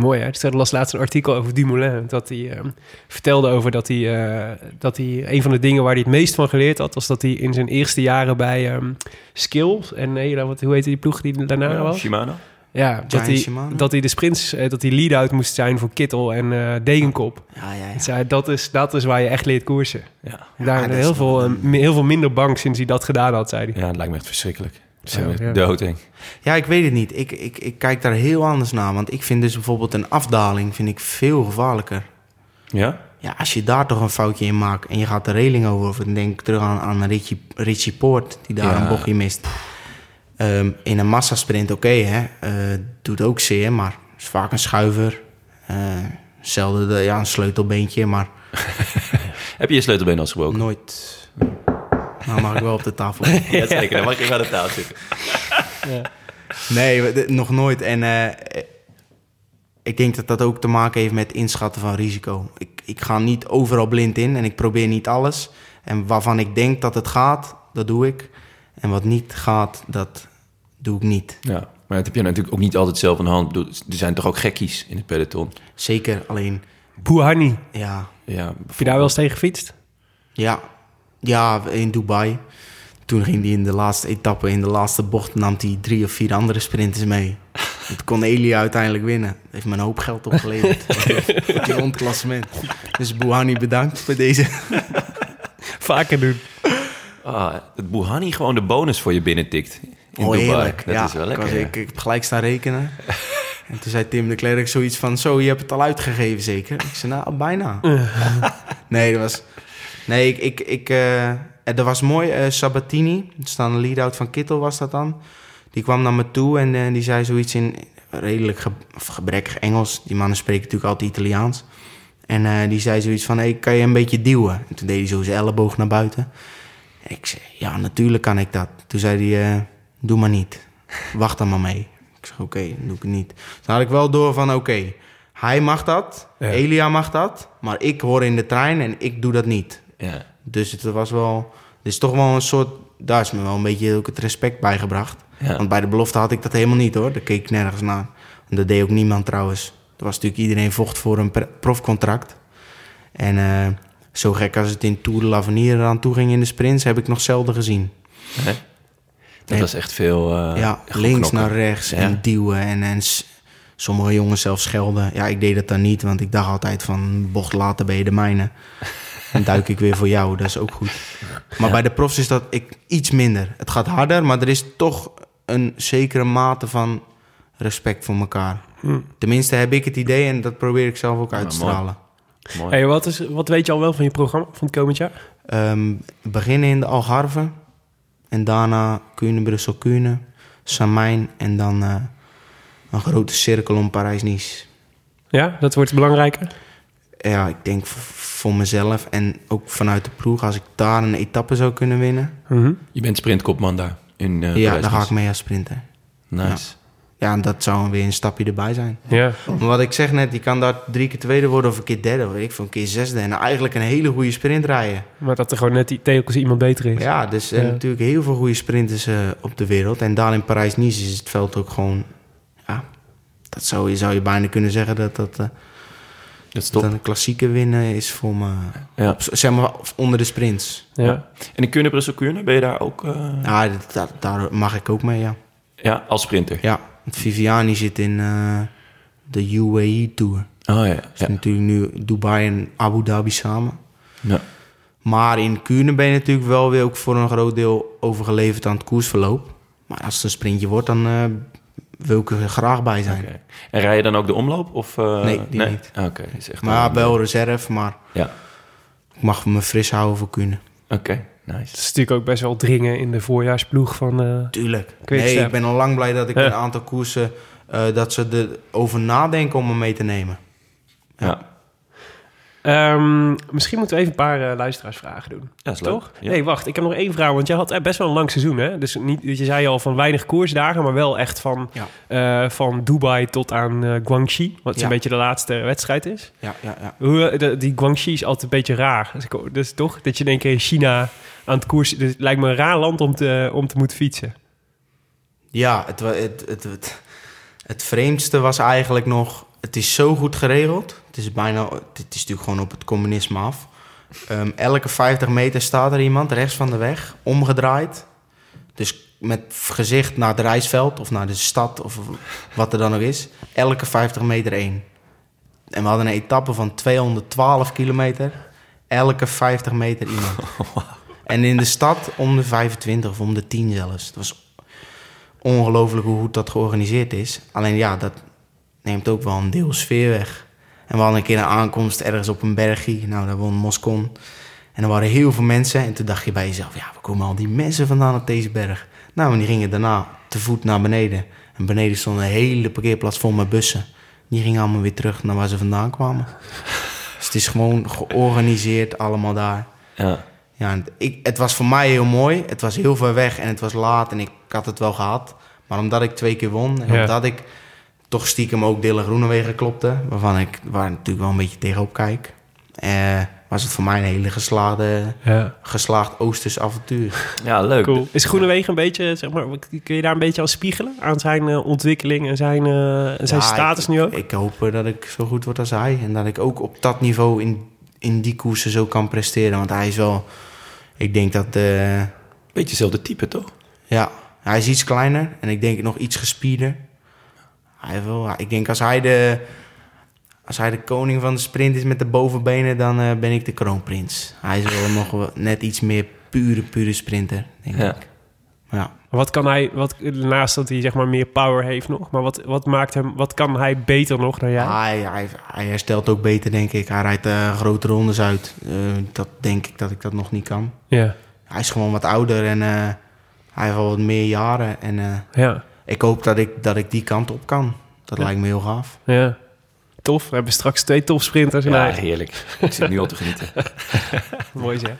Mooi, hè? Dus er las laatst een artikel over Dumoulin. Dat hij eh, vertelde over dat hij, eh, dat hij... Een van de dingen waar hij het meest van geleerd had... was dat hij in zijn eerste jaren bij ehm Skills... en nee, nou, wat, hoe heette die ploeg die daarna was? Shimano? Ja, dat hij, Shimano? dat hij de sprints... eh, dat hij lead-out moest zijn voor Kittel en eh Degenkop. Ja, ja, ja. Hij zei, dat is, dat is waar je echt leert koersen. Ja. Daar dat heel, veel, eh, een- heel veel minder bang sinds hij dat gedaan had, zei hij. ja, het lijkt me echt verschrikkelijk. Zo, ja. Ja, ik weet het niet. Ik, ik, ik kijk daar heel anders naar. Want ik vind dus bijvoorbeeld een afdaling vind ik veel gevaarlijker. Ja? Ja, als je daar toch een foutje in maakt en je gaat de reling over... of dan denk ik terug aan, aan Richie, Richie Poort, die daar Ja. een bochtje mist. Ehm, in een massasprint, oké, hè. eh, doet ook zeer, maar is vaak een schuiver. Eh zelden de, ja, een sleutelbeentje, maar [LAUGHS] Heb je je sleutelbeen al gebroken? nooit... Nou mag ik wel op de tafel. [LAUGHS] Ja, zeker. Dan mag je wel aan de tafel zitten. Nee, we- de- nog nooit. En eh, ik denk dat dat ook te maken heeft met inschatten van risico. Ik, ik ga niet overal blind in en ik probeer niet alles. En waarvan ik denk dat het gaat, dat doe ik. En wat niet gaat, dat doe ik niet. Ja. Maar dat heb je natuurlijk ook niet altijd zelf in de hand. Ik bedoel, Er zijn toch ook gekkies in het peloton? Zeker, alleen, Bouhanni, ja, Ja, heb je daar wel eens tegen gefietst? ja, ja, in Dubai. Toen ging hij in de laatste etappe, in de laatste bocht, nam hij drie of vier andere sprinters mee. Het kon Elia uiteindelijk winnen. Dat heeft me een hoop geld opgeleverd. [LAUGHS] Voor die rondklassement. Dus Bouhanni bedankt voor deze. [LAUGHS] Vaker doen. ah, dat Bouhanni gewoon de bonus voor je binnentikt. In Oh, Dubai. heerlijk. Dat ja, is wel ik, lekker. was- ja. ik, ik heb gelijk staan rekenen. en toen zei Tim de Klerk zoiets van... Zo, je hebt het al uitgegeven zeker? Ik zei, nou, bijna. [LAUGHS] nee, dat was... Nee, ik... ik, ik eh, dat was mooi. eh, Sabatini, er staat een lead-out van Kittel was dat dan. Die kwam naar me toe en eh, die zei zoiets in redelijk ge- gebrekkig Engels. Die mannen spreken natuurlijk altijd Italiaans. En die zei zoiets van, hey, kan je een beetje duwen? En toen deed hij zo zijn elleboog naar buiten. En ik zei, ja, natuurlijk kan ik dat. Toen zei hij, doe maar niet. Wacht dan maar mee. Ik zeg, oké, dan doe ik het niet. Toen had ik wel door van, oké, hij mag dat, Ja. Elia mag dat, maar ik hoor in de trein en ik doe dat niet. Ja. Dus het was wel, het is toch wel een soort, daar is me wel een beetje ook het respect bijgebracht. Ja. Want bij de belofte had ik dat helemaal niet hoor, daar keek ik nergens naar. En dat deed ook niemand trouwens. Er was natuurlijk iedereen vocht voor een profcontract. En eh, zo gek als het in Tour de l'Avenir eraan toe ging in de sprints, heb ik nog zelden gezien. Hè? Dat Nee. was echt veel. eh, ja, links knokken. naar rechts Ja. en duwen en, en sommige jongens zelfs schelden. Ja, ik deed dat dan niet, want ik dacht altijd van bocht later ben je de mijne. En duik ik weer voor jou, dat is ook goed. Maar bij de profs is dat ik, iets minder. Het gaat harder, maar er is toch een zekere mate van respect voor elkaar. Tenminste heb ik het idee en dat probeer ik zelf ook uit te mooi. stralen. Mooi. Hey, wat, is, wat weet je al wel van je programma van het komend jaar? Ehm, beginnen in de Algarve. En daarna Kuurne, Brussel, Kuurne. Samijn. En dan eh, een grote cirkel om Parijs-Nice. Ja, dat wordt belangrijker. Ja, ik denk voor mezelf en ook vanuit de ploeg... als ik daar een etappe zou kunnen winnen... Mhm. Je bent sprintkopman daar. In, eh, ja, dan ga ik mee als sprinter. Nice. Ja, en dat zou weer een stapje erbij zijn. Ja. Maar wat ik zeg net, je kan daar drie keer tweede worden... of een keer derde, weet ik veel, een keer zesde... en eigenlijk een hele goede sprint rijden. Maar dat er gewoon net die telkens iemand beter is. Ja, dus er zijn Ja. natuurlijk heel veel goede sprinters eh, op de wereld. En daar in Parijs-Nice is het veld ook gewoon... Ja, dat zou je, zou je bijna kunnen zeggen dat dat, eh, Dat is top. een klassieke winnen is voor me. Ja. Op, zeg maar onder de sprints. Ja. En in Kuurne, Brussel, Kuurne, ben je daar ook eh, Ja, dat- dat- daar mag ik ook mee, ja. ja, als sprinter? Ja, want Viviani zit in eh, de UAE Tour. Oh ja. Dus ja. natuurlijk nu Dubai en Abu Dhabi samen. ja. Maar in Kuurne ben je natuurlijk wel weer ook voor een groot deel overgeleverd aan het koersverloop. Maar als het een sprintje wordt, dan eh, wil ik er graag bij zijn. Oké. En rij je dan ook de omloop? Of, eh, Nee, die niet. Ah, Oké, is echt Maar een- wel reserve, maar Ja, ik mag me fris houden voor Kuurne. oké, nice. Het is natuurlijk ook best wel dringen in de voorjaarsploeg van... eh, Tuurlijk. Nee, ik ben al lang blij dat ik een aantal koersen... eh, dat ze erover nadenken om me mee te nemen. Ja, Ehm, misschien moeten we even een paar eh, luisteraarsvragen doen. ja is leuk. Toch? Ja. Nee, wacht. Ik heb nog één vraag. Want je had eh, best wel een lang seizoen, hè? Dus niet, je zei al van weinig koersdagen, maar wel echt van, Ja. eh, van Dubai tot aan eh, Guangxi. Wat Ja. een beetje de laatste wedstrijd is. Ja, ja, ja. Hoe, de- die Guangxi is altijd een beetje raar. Dus, dus toch dat je keer in China aan het koers... Dus het lijkt me een raar land om te, om te moeten fietsen. Ja, het, het, het, het vreemdste was eigenlijk nog... Het is zo goed geregeld. Het is bijna... Het is natuurlijk gewoon op het communisme af. Ehm, elke 50 meter staat er iemand rechts van de weg, omgedraaid. Dus met gezicht naar het reisveld of naar de stad of wat er dan ook is. Elke 50 meter één. En we hadden een etappe van 212 kilometer. Elke 50 meter iemand. [LAUGHS] En in de stad om de 25 of om de 10 zelfs. Het was ongelooflijk hoe goed dat georganiseerd is. Alleen ja, dat neemt ook wel een deel sfeer weg. En we hadden een keer een aankomst ergens op een bergje. Nou, daar won Moscon. En er waren heel veel mensen. En toen dacht je bij jezelf, ja, waar komen al die mensen vandaan op deze berg? Nou, en die gingen daarna te voet naar beneden. En beneden stond een hele parkeerplaats vol met bussen. Die gingen allemaal weer terug naar waar ze vandaan kwamen. Dus het is gewoon georganiseerd allemaal daar. Ja. Ja, en ik, het was voor mij heel mooi. Het was heel ver weg en het was laat en ik had het wel gehad. Maar omdat ik twee keer won en Ja. omdat ik toch stiekem ook Dylan Groenewegen klopte... waarvan ik waar natuurlijk wel een beetje tegenop kijk... eh, was het voor mij een hele geslaagde, Ja. geslaagd Oosters avontuur. [LAUGHS] ja, leuk. Cool. Is Groenewegen een beetje, zeg maar, kun je daar een beetje aan spiegelen? Aan zijn eh, ontwikkeling en zijn, eh, en zijn Ja, status ik, nu ook? Ik hoop dat ik zo goed word als hij. En dat ik ook op dat niveau in, in die koersen zo kan presteren. Want hij is wel... Ik denk dat... eh, Beetje hetzelfde type, toch? Ja, hij is iets kleiner en ik denk nog iets gespierder. Hij wel, ik denk als hij, de, als hij de koning van de sprint is met de bovenbenen, dan eh, ben ik de kroonprins. Hij is wel nog wel net iets meer pure, pure sprinter, denk Ja. ik. Ja. Wat kan hij, wat, naast dat hij zeg maar meer power heeft nog, maar wat, wat maakt hem, wat kan hij beter nog dan jij? Hij, hij, hij herstelt ook beter, denk ik. Hij rijdt eh, grote rondes uit. Eh, dat denk ik dat ik dat nog niet kan. Ja, Hij is gewoon wat ouder en eh, hij heeft al wat meer jaren. En eh, ja, ik hoop dat ik, dat ik die kant op kan. Dat Ja. lijkt me heel gaaf. ja. Tof, we hebben straks twee topsprinters in Ja, huis. heerlijk. [LAUGHS] Ik zit nu al te genieten. [LAUGHS] Mooi zeg.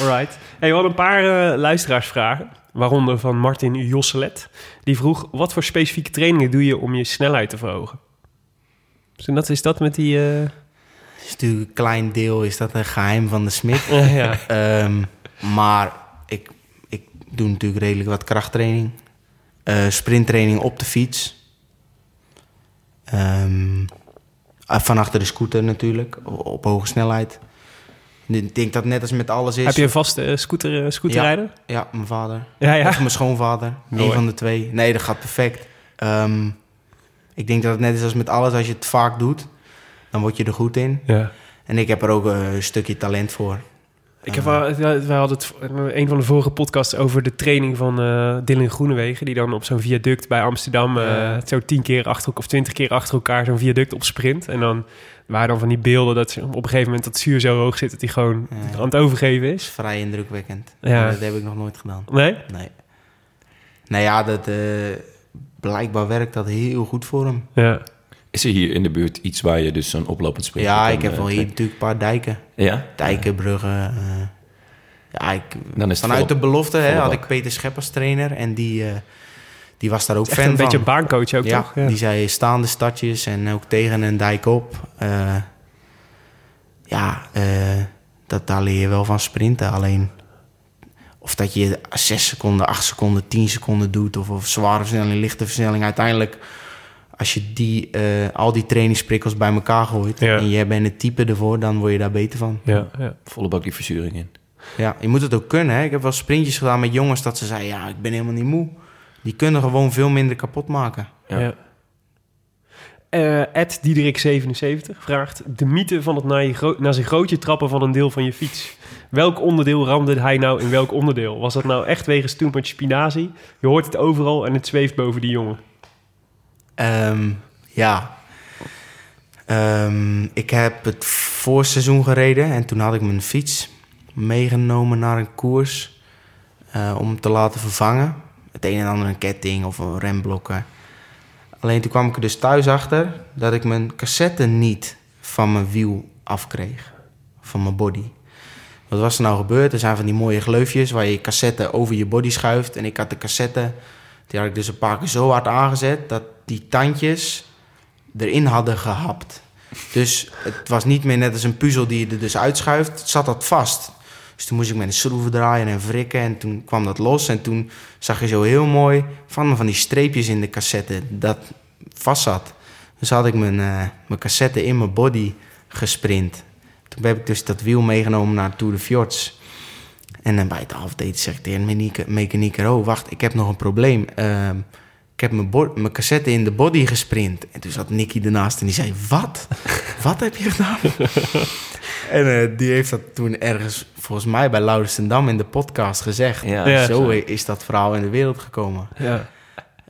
Alright. Hey, we hadden een paar eh, luisteraarsvragen. Waaronder van Martin Josselet. Die vroeg, wat voor specifieke trainingen doe je om je snelheid te verhogen? Dus en dat is dat met die... eh, is natuurlijk een klein deel, is dat een geheim van de smid. [LAUGHS] ja. Ehm, maar ik, ik doe natuurlijk redelijk wat krachttraining. Eh, sprinttraining op de fiets. Eh, van achter de scooter natuurlijk, op hoge snelheid. Ik denk dat net als met alles is... Heb je een vaste eh, scooter, eh, scooterrijder? Ja, mijn vader. Ja, ja. Of mijn schoonvader. Mooi. Een van de twee. Nee, dat gaat perfect. Ehm, ik denk dat het net is als met alles. Als je het vaak doet, dan word je er goed in. Ja. En ik heb er ook een stukje talent voor. Ik heb wel, we hadden het een van de vorige podcasts over de training van eh Dylan Groenewegen. Die dan op zo'n viaduct bij Amsterdam eh, Ja. zo tien keer achter elkaar of twintig keer achter elkaar zo'n viaduct op sprint. En dan waren dan van die beelden dat ze op een gegeven moment dat zuur zo hoog zit dat hij gewoon Ja. aan het overgeven is vrij indrukwekkend. Ja. Dat heb ik nog nooit gedaan. Nee? Nee. Nou ja, dat, eh, blijkbaar werkt dat heel goed voor hem. Ja. Is er hier in de buurt iets waar je dus zo'n oplopend sprint Ja, ik heb eh, wel hier natuurlijk een paar dijken. Ja? Dijken, bruggen. eh. ja, ik, Dan is vanuit volop- de belofte hè, had ik Peter als trainer. En die, eh, die was daar ook fan een van. beetje een baancoach ook, ja, toch? Ja. die zei staande stadjes en ook tegen een dijk op. Eh, ja, eh, dat, daar leer je wel van sprinten. Alleen of dat je 6 seconden, 8 seconden, 10 seconden doet... of, of zware versnelling, lichte versnelling... uiteindelijk, als je die, eh, al die trainingsprikkels bij elkaar gooit... Ja. en je bent het type ervoor, dan word je daar beter van. Ja, ja. Volle bak die verzuring in. Ja, je moet het ook kunnen. Hè? Ik heb wel sprintjes gedaan met jongens dat ze zeiden... ja, ik ben helemaal niet moe. Die kunnen gewoon veel minder kapot maken. Ja. Ja. Eh, Ed Diederik77 vraagt... De mythe van het naar, je gro- naar zijn grootje trappen van een deel van je fiets. Welk onderdeel ramde hij nou in welk onderdeel? Was dat nou echt wegens too much spinazie? Je hoort het overal en het zweeft boven die jongen. Ehm, ja. Ehm, ik heb het voorseizoen gereden en toen had ik mijn fiets meegenomen naar een koers eh, om te laten vervangen. Het een en ander een ketting of een remblokken. Alleen toen kwam ik er dus thuis achter dat ik mijn cassette niet van mijn wiel afkreeg. Van mijn body. Wat was er nou gebeurd? Er zijn van die mooie gleufjes waar je je cassette over je body schuift. En ik had de cassette, die had ik dus een paar keer zo hard aangezet... dat die tandjes erin hadden gehapt. Dus het was niet meer net als een puzzel die je er dus uitschuift. Het zat dat vast. Dus toen moest ik met een schroeven draaien en wrikken. En toen kwam dat los. En toen zag je zo heel mooi van, van die streepjes in de cassette dat vast zat. Dus had ik mijn, eh, mijn cassette in mijn body gesprint. Toen heb ik dus dat wiel meegenomen naar Tour de Fjords. En dan bij het afdaten zeg ik tegen de mechanieke- mechanieker... oh, wacht, ik heb nog een probleem. Ehm, ik heb mijn, mijn cassette in de body gesprint. En toen zat Nicky ernaast en die zei... wat? Wat heb je gedaan? [LAUGHS] en eh, die heeft dat toen ergens, volgens mij bij Lauderstendam in de podcast gezegd. Ja, Ja. Zo is dat verhaal in de wereld gekomen. Ja.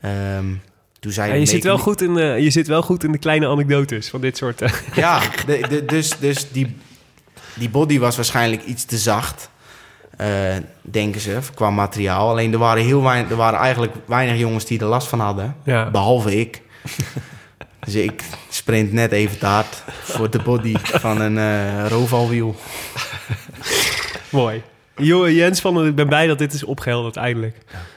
Ehm, toen zei Ja, je, zit wel goed in de, je zit wel goed in de kleine anekdotes van dit soort... eh, Ja, [LAUGHS] de, de- dus, dus die, die body was waarschijnlijk iets te zacht. Eh, denken ze, qua materiaal. Alleen er waren, heel weinig, er waren eigenlijk weinig jongens die er last van hadden. Ja. Behalve ik. [LAUGHS] dus ik sprint net even te hard voor de body van een roofalwiel. Mooi. Jo, Jens van der, ik ben blij dat dit is opgehelderd eindelijk.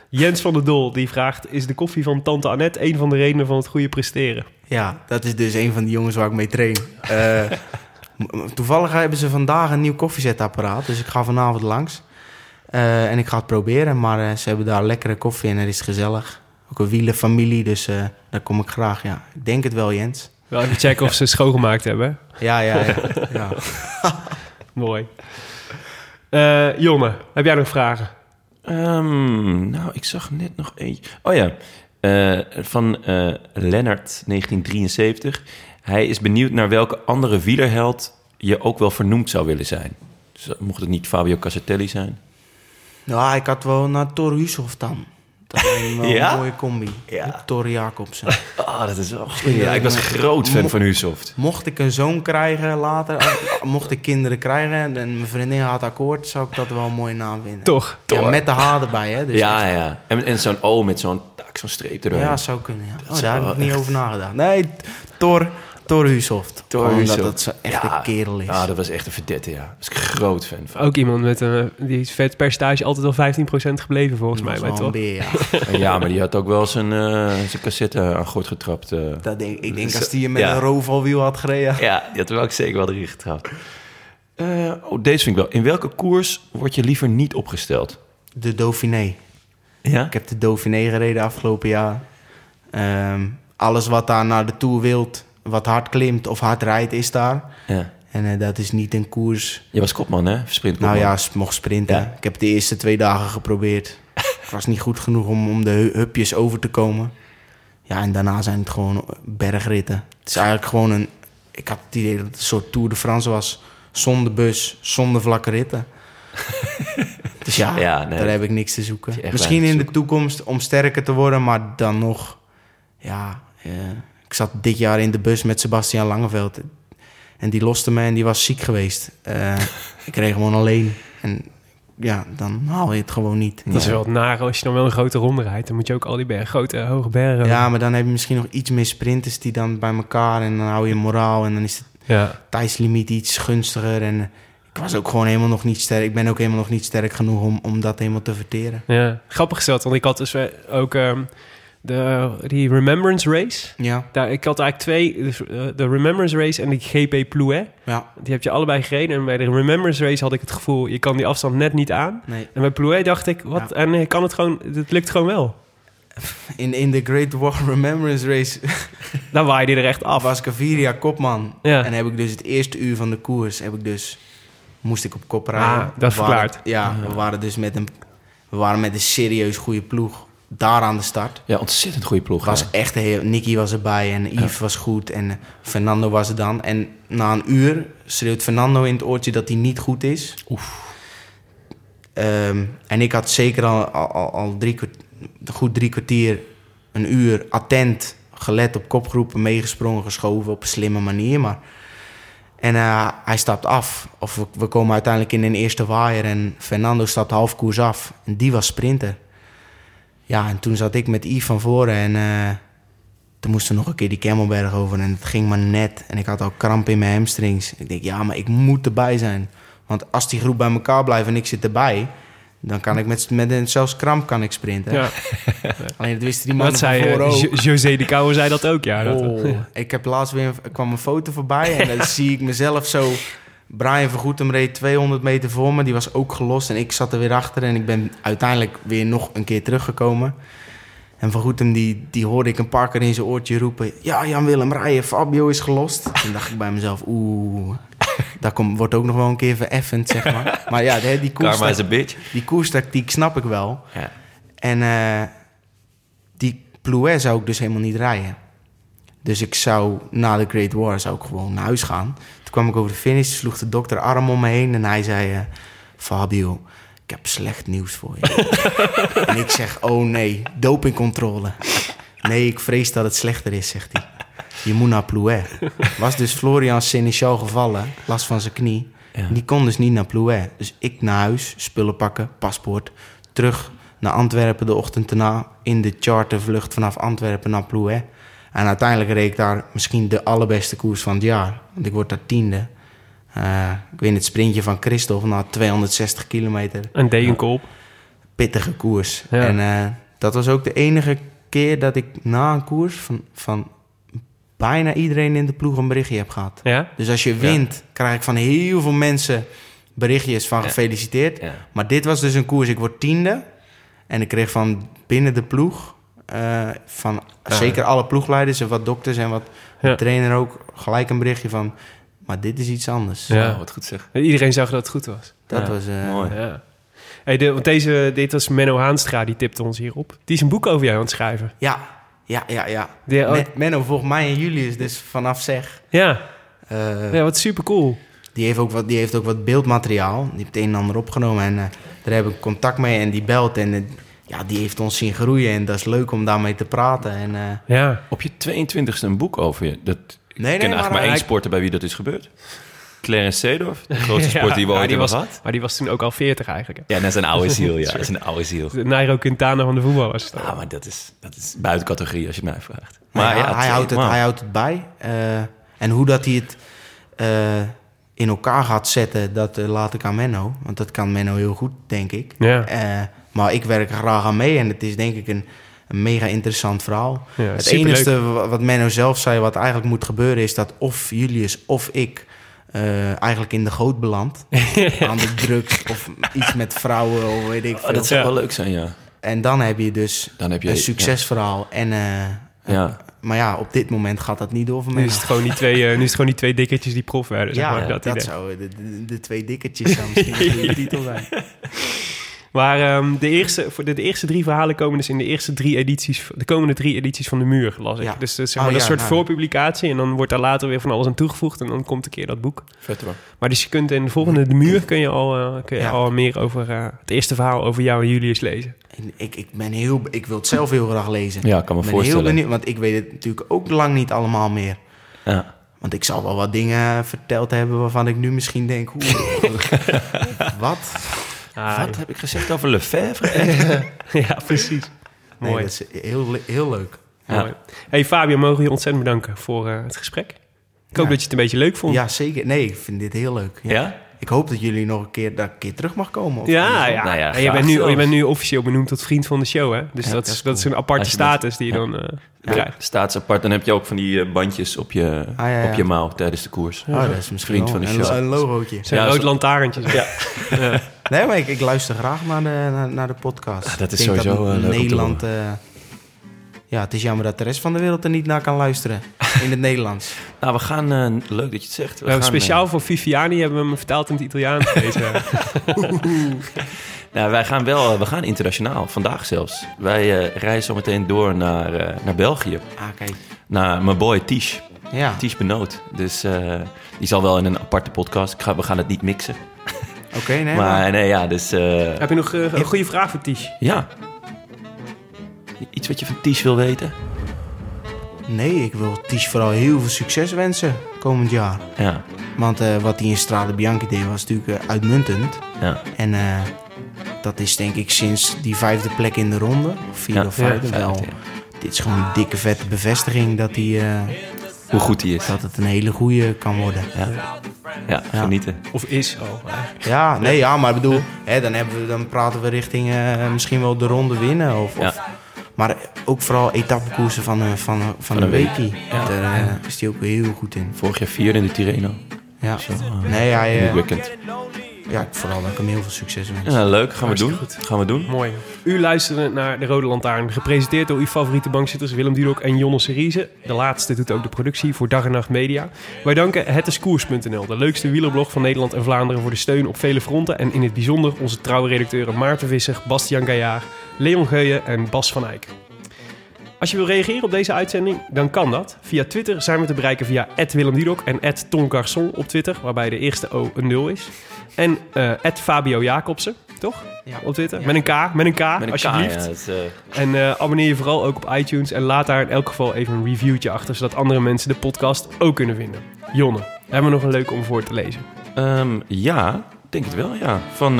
Jens van der Dol die vraagt: Is de koffie van Tante Annette een van de redenen van het goede presteren? Ja, dat is dus een van die jongens waar ik mee train. Eh, toevallig hebben ze vandaag een nieuw koffiezetapparaat. Dus ik ga vanavond langs. Eh, en ik ga het proberen. Maar eh, ze hebben daar lekkere koffie en het is gezellig. Ook een wielenfamilie, dus eh, daar kom ik graag. Ja, ik denk het wel, Jens. Wel even checken of ze schoongemaakt hebben. Ja, ja, ja. [LAUGHS] ja. Mooi. Eh, Jonne, heb jij nog vragen? Ehm, nou, ik zag net nog eentje. Oh ja, eh, van eh Lennart, 1973. Hij is benieuwd naar welke andere wielerheld je ook wel vernoemd zou willen zijn. Dus mocht het niet Fabio Cassatelli zijn. Ja, ik had wel naar Thor Hushoff dan. Dat was wel [LAUGHS] Ja? een mooie combi. Ja. Thor Jacobsen. Oh, [LAUGHS] dat is wel Ja, ik was een groot fan van Husoft. Mocht ik een zoon krijgen later, of [LAUGHS] mocht ik kinderen krijgen en mijn vriendin had akkoord, zou ik dat wel een mooie naam vinden. Toch? Ja, Thor. met de H erbij, hè? Dus Ja, ja. En, en zo'n O met zo'n tak, zo'n streep erdoor. ja, zou kunnen. Ja. Oh, is daar heb ik niet echt- over nagedacht. Nee, Thor, Thor Gewoon Hushoff. dat het zo'n echte Ja. kerel is. Ja, dat was echt een verdette, ja. Daar was ik een groot fan van. Ook iemand met een... Die is vetpercentage altijd al 15% gebleven volgens Dat mij. Bij wel een toch? beer, [LAUGHS] ja. Maar die had ook wel zijn, eh, zijn cassette aan gort getrapt. eh. Dat denk, ik denk Zo- als die je met ja. een roofalwiel had gereden. Ja, die had er ook zeker wel erin getrapt. Eh, oh, deze vind ik wel. In welke koers word je liever niet opgesteld? De Dauphiné. Ja? Ik heb de Dauphiné gereden afgelopen jaar. Ehm, alles wat daar naar de Tour wilt, wat hard klimt of hard rijdt, is daar. ja. En eh, dat is niet een koers. Je was kopman, hè? Sprintkopman. Nou ja, mocht sprinten. Ja. Ik heb de eerste twee dagen geprobeerd. Het was niet goed genoeg om, om de hu- hupjes over te komen. Ja, en daarna zijn het gewoon bergritten. Het is eigenlijk gewoon een... Ik had het idee dat het een soort Tour de France was. Zonder bus, zonder vlakke ritten. [LAUGHS] dus ja, Ja, nee. daar heb ik niks te zoeken. Misschien in de toekomst om sterker te worden, maar dan nog... Ja, eh, ik zat dit jaar in de bus met Sebastian Langeveld. En die loste me en die was ziek geweest. Eh, [LAUGHS] ik reed gewoon alleen. En ja, dan haal je het gewoon niet. Dat is wel het nare als je dan wel een grote ronde rijdt. Dan moet je ook al die bergen, grote hoge bergen... Ja, maar dan heb je misschien nog iets meer sprinters die dan bij elkaar... en dan hou je moraal en dan is het ja. tijdslimiet iets gunstiger. En eh, ik was ook gewoon helemaal nog niet sterk. Ik ben ook helemaal nog niet sterk genoeg om, om dat helemaal te verteren. Ja, grappig gesteld, want ik had dus eh, ook ehm, de, die Remembrance Race. Ja, Daar, ik had eigenlijk twee, dus, eh, de Remembrance Race en de GP Plouet. ja, Die heb je allebei gereden. En bij de Remembrance Race had ik het gevoel, je kan die afstand net niet aan. nee. En bij Plouet dacht ik, wat? Ja. En ik kan het gewoon, het lukt gewoon wel. In, in de Great War Remembrance Race [LAUGHS] Dan waaide je er echt af. was Gaviria kopman. Ja. En heb ik dus het eerste uur van de koers... Heb ik dus, moest ik op kop rijden. Ah, dat verklaart. Ja, we waren dus met een, we waren met een serieus goede ploeg daar aan de start. Ja, ontzettend goede ploeg. was ja. echt heel... Nicky was erbij en Yves was goed en Fernando was er dan. En na een uur schreeuwt Fernando in het oortje dat hij niet goed is. Ehm, en ik had zeker al, al, al- drie, goed drie kwartier, een uur attent gelet op kopgroepen, meegesproken, geschoven op een slimme manier. Maar... En eh, hij stapt af. Of we, we komen uiteindelijk in een eerste waaier en Fernando stapt half koers af. En die was sprinter. Ja, en toen zat ik met Yves van voren en eh, toen moesten we nog een keer die Kemmelberg over en het ging maar net. En ik had al kramp in mijn hamstrings. Ik denk, ja, maar ik moet erbij zijn. Want als die groep bij elkaar blijft en ik zit erbij, dan kan ik met, met een, zelfs kramp kan ik sprinten. Ja. [LAUGHS] Alleen dat wisten die mannen Dat van zei voren eh, ook. Jo- José de Kouwer zei dat ook, ja. Dat, Oh, ik heb laatst weer er kwam een foto voorbij en [LAUGHS] dan zie ik mezelf zo. Brian Vergoetem reed 200 meter voor me, die was ook gelost en ik zat er weer achter en ik ben uiteindelijk weer nog een keer teruggekomen. En Vergoetem die, die hoorde ik een paar keer in zijn oortje roepen: Ja, Jan-Willem rijden, Fabio is gelost. Toen dacht ik bij mezelf: Oeh, dat komt, wordt ook nog wel een keer vereffend, zeg maar. [LAUGHS] Maar ja, die, Karma is koers, een bitch. die koerstactiek snap ik wel. Ja. En eh, die Plouet zou ik dus helemaal niet rijden. Dus ik zou na de Great War zou ik gewoon naar huis gaan. Toen kwam ik over de finish, sloeg de dokter arm om me heen en hij zei... eh, Fabio, ik heb slecht nieuws voor je. [LAUGHS] en ik zeg, oh nee, dopingcontrole. Nee, ik vrees dat het slechter is, zegt hij. Je moet naar Plouet. Was dus Florian Seneschal gevallen, last van zijn knie. Ja. Die kon dus niet naar Plouet. Dus ik naar huis, spullen pakken, paspoort. Terug naar Antwerpen de ochtend erna. In de chartervlucht vanaf Antwerpen naar Plouet. En uiteindelijk reed ik daar misschien de allerbeste koers van het jaar. Want ik word daar tiende. Eh, ik win het sprintje van Christophe na 260 kilometer. Een degenkolp. Pittige koers. Ja. En eh, dat was ook de enige keer dat ik na een koers van, van bijna iedereen in de ploeg een berichtje heb gehad. Ja? Dus als je wint, krijg ik van heel veel mensen berichtjes van Ja. gefeliciteerd. Ja. Maar dit was dus een koers, ik word tiende. En ik kreeg van binnen de ploeg, eh, van zeker alle ploegleiders en wat dokters en wat Ja. de trainer ook, gelijk een berichtje van... Maar dit is iets anders. Ja. Wat goed zeg. Iedereen zag dat het goed was. Dat Ja, was... eh, mooi. Ja. Hey, de, want deze, dit was Menno Haanstra, die tipte ons hierop. Die is een boek over jou aan het schrijven. Ja, ja, ja, ja. Die, oh, Men- Menno volgt mij en Julius dus vanaf zeg. ja. Eh, ja, wat super cool. die, heeft ook wat, die heeft ook wat beeldmateriaal. Die heeft het een en ander opgenomen. En eh, daar heb ik contact mee. En die belt. En ja, die heeft ons zien groeien. En dat is leuk om daarmee te praten. En, eh, Ja. Op je 22e een boek over je. Dat, ik ken nee, eigenlijk maar maar één hij- sporter bij wie dat is gebeurd. Clarence Seedorf, de [LAUGHS] grootste sporter die we Ja, ooit hebben gehad. Maar die was toen ook al 40 eigenlijk. hè. Ja, dat is een oude [LAUGHS] ziel, ja. Dat is een oude ziel. De Nairo Quintana van de voetbal was het. dan. Ah, maar dat is, dat is buiten categorie als je het mij vraagt. Maar ja, ja, hij, het- houdt het, hij houdt het bij. Eh, en hoe dat hij het eh, in elkaar gaat zetten, dat laat ik aan Menno. Want dat kan Menno heel goed, denk ik. Ja. Eh, maar ik werk er graag aan mee en het is denk ik een, een mega interessant verhaal. Ja, het superleuk. enige wa- wat Menno zelf zei, wat eigenlijk moet gebeuren, is dat of Julius of ik eh, eigenlijk in de goot belandt. [LAUGHS] aan de drugs of iets met vrouwen of weet ik veel. Oh, dat zou Ja. wel leuk zijn, ja. En dan heb je dus Dan heb je- een succesverhaal. En, eh, Ja. Maar ja, op dit moment gaat dat niet door voor Nu Menno. is, het gewoon die twee, eh, nu is het gewoon die twee dikketjes die prof werden. Zeg Ja, maar, dat, dat idee. zou de, de, de twee dikketjes zou misschien [LAUGHS] goede titel zijn. [LAUGHS] Maar ehm, de, eerste, voor de, de eerste drie verhalen komen dus in de eerste drie edities, de komende drie edities van de muur, las ik. Ja. Dus, dus zeg Oh, maar, dat is ja, een soort nou. voorpublicatie en dan wordt daar later weer van alles aan toegevoegd en dan komt een keer dat boek. Vet hoor. Maar dus je kunt in de volgende de muur kun je al, eh, kun je Ja. al meer over eh, het eerste verhaal over jou en Julius lezen. En ik, ik ben heel... Ik wil het zelf heel graag lezen. Ja, ik kan me ik ben heel benieuwd, want ik weet het natuurlijk ook lang niet allemaal meer. Ja. Want ik zal wel wat dingen verteld hebben waarvan ik nu misschien denk... Hoe, [LAUGHS] wat? Ah, Wat heb ik gezegd over Lefebvre? [LAUGHS] ja, precies. Nee, Mooi. dat is heel, heel leuk. Ja. Mooi. Hey Fabio, mogen we je ontzettend bedanken voor eh, het gesprek. Ik hoop Ja. dat je het een beetje leuk vond. Ja, zeker. Nee, ik vind dit heel leuk. Ja. Ja? Ik hoop dat jullie nog een keer, een keer terug mag komen. Of Ja, ja. Nou ja, en je, bent nu, zelfs. je bent nu officieel benoemd tot vriend van de show, hè? Dus Ja, dat, dat is, dat is een aparte status die je ja. dan eh, Ja. krijgt. Staatsapart. Dan heb je ook van die eh, bandjes op je, Ah, ja, ja. op je mouw tijdens de koers. Oh, dat is misschien Vriend van de show. een logootje. Zijn Ja, rood lantaarntjes. Ja. Nee, maar ik, ik luister graag naar de, naar, naar de podcast. Ah, dat is Ik denk sowieso, dat eh, Nederland... eh, ja, het is jammer dat de rest van de wereld er niet naar kan luisteren. [LAUGHS] In het Nederlands. Nou, we gaan... eh, leuk dat je het zegt. We gaan, speciaal voor Viviani hebben we hem vertaald in het Italiaans. Deze. [LAUGHS] [LAUGHS] nou, wij gaan wel... we gaan internationaal. Vandaag zelfs. Wij eh, reizen zo meteen door naar, eh, naar België. Ah, kijk. Naar mijn boy Tish. Ja, Tish Benoot. Dus eh, die zal wel in een aparte podcast... Ik ga, we gaan het niet mixen. Oké. nee, maar... maar nee, ja, dus... eh, Heb je nog eh, een goede vraag voor Ties? ja. Iets wat je van Tish wil weten? Nee, ik wil Ties vooral heel veel succes wensen komend jaar. Ja, Want eh, wat hij in Strade Bianchi deed was natuurlijk uitmuntend. ja. En eh, dat is denk ik sinds die vijfde plek in de ronde, of vierde Ja, of vijfde, ja, wel. vijfde, Dit is gewoon een dikke vette bevestiging dat, hij, eh, Hoe goed die is. dat het een hele goede kan worden. Ja, ja genieten. Of is al. Ja, nee, ja, maar ik bedoel, hè, dan, hebben we, dan praten we richting eh, misschien wel de ronde winnen. Of, maar ook vooral etappekoersen van, een- van, een- van, een een week. weekie. Daar eh, is hij ook heel goed in. Vorig jaar vierde in de Tirreno. Ja, nee, hij, In het eh, weekend. Ja, vooral dat ik hem heel veel succes wens. Ja, leuk. Gaan we doen. Gaan we doen. Mooi. U luisterde naar De Rode Lantaarn, gepresenteerd door uw favoriete bankzitters Willem Dudok en Jonne Seriese. De laatste doet ook de productie voor Dag en Nacht Media. Wij danken hetiskoers.nl, de leukste wielerblog van Nederland en Vlaanderen, voor de steun op vele fronten. En in het bijzonder onze trouwe redacteuren Maarten Visser, Bastiaan Gaillard, Leon Geuyen en Bas van Eyck. Als je wil reageren op deze uitzending, dan kan dat. Via Twitter zijn we te bereiken via Willem Dudok en @tongarçon op Twitter, waarbij de eerste O een 0 is. En eh Fabio Jacobsen, toch? Ja. Op Twitter. Ja. Met een K, met een K, Met een alsjeblieft. K, ja, dat is, eh, En eh, abonneer je vooral ook op iTunes en laat daar in elk geval even een reviewtje achter, zodat andere mensen de podcast ook kunnen vinden. Jonne, hebben we nog een leuke om voor te lezen? ehm, ja, denk het wel, ja. Van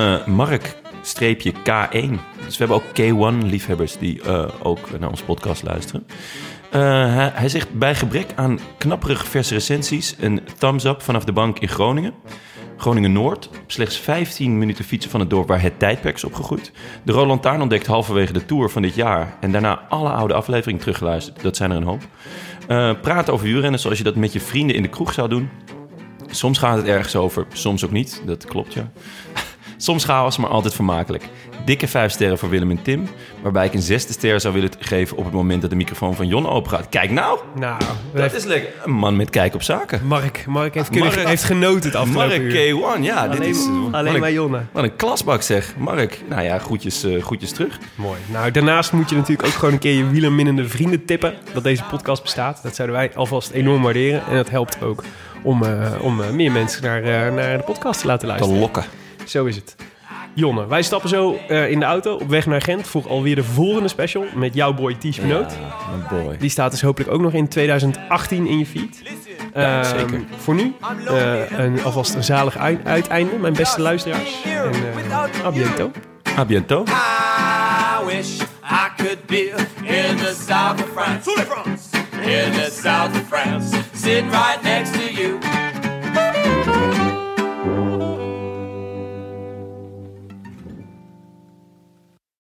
eh Mark-K1. Dus we hebben ook K1-liefhebbers die eh, ook naar onze podcast luisteren. Eh, hij, zegt bij gebrek aan knapperig verse recensies... een thumbs-up vanaf de bank in Groningen. Groningen-Noord, slechts 15 minuten fietsen van het dorp waar het tijdperk is opgegroeid. De Roland Taarn ontdekt halverwege de tour van dit jaar... en daarna alle oude afleveringen teruggeluisterd. Dat zijn er een hoop. Eh, praten over wielrennen zoals je dat met je vrienden in de kroeg zou doen. Soms gaat het ergens over, soms ook niet. Dat klopt, ja. Soms chaos, maar altijd vermakelijk. Dikke vijf sterren voor Willem en Tim. Waarbij ik een zesde ster zou willen geven op het moment dat de microfoon van Jon open gaat. Kijk nou, Nou, dat is lekker. Een man met kijk op zaken. Mark, Mark heeft, kunnen, Mark- heeft genoten het afgelopen Mark uur. K1, ja. dit is, alleen een- maar Jonne. Wat een klasbak zeg. Mark, nou ja, groetjes, eh, groetjes terug. Mooi. Nou, daarnaast moet je natuurlijk ook gewoon een keer je wielerminnende vrienden tippen dat deze podcast bestaat. Dat zouden wij alvast enorm waarderen. En dat helpt ook om, eh, om eh, meer mensen naar, naar de podcast te laten Te luisteren. lokken. Zo is het. Jonne, wij stappen zo eh, in de auto op weg naar Gent voor alweer de volgende special met jouw boy Ties Benoot. Ja, mijn boy. Die staat dus hopelijk ook nog in 2018 in je feed. Ja, Ehm, zeker. Voor nu eh, een, alvast een zalig ui- uiteinde, mijn beste luisteraars. En uh, a biento. A biento. I wish I could be in the south of France. In the south of France, sitting right next to you.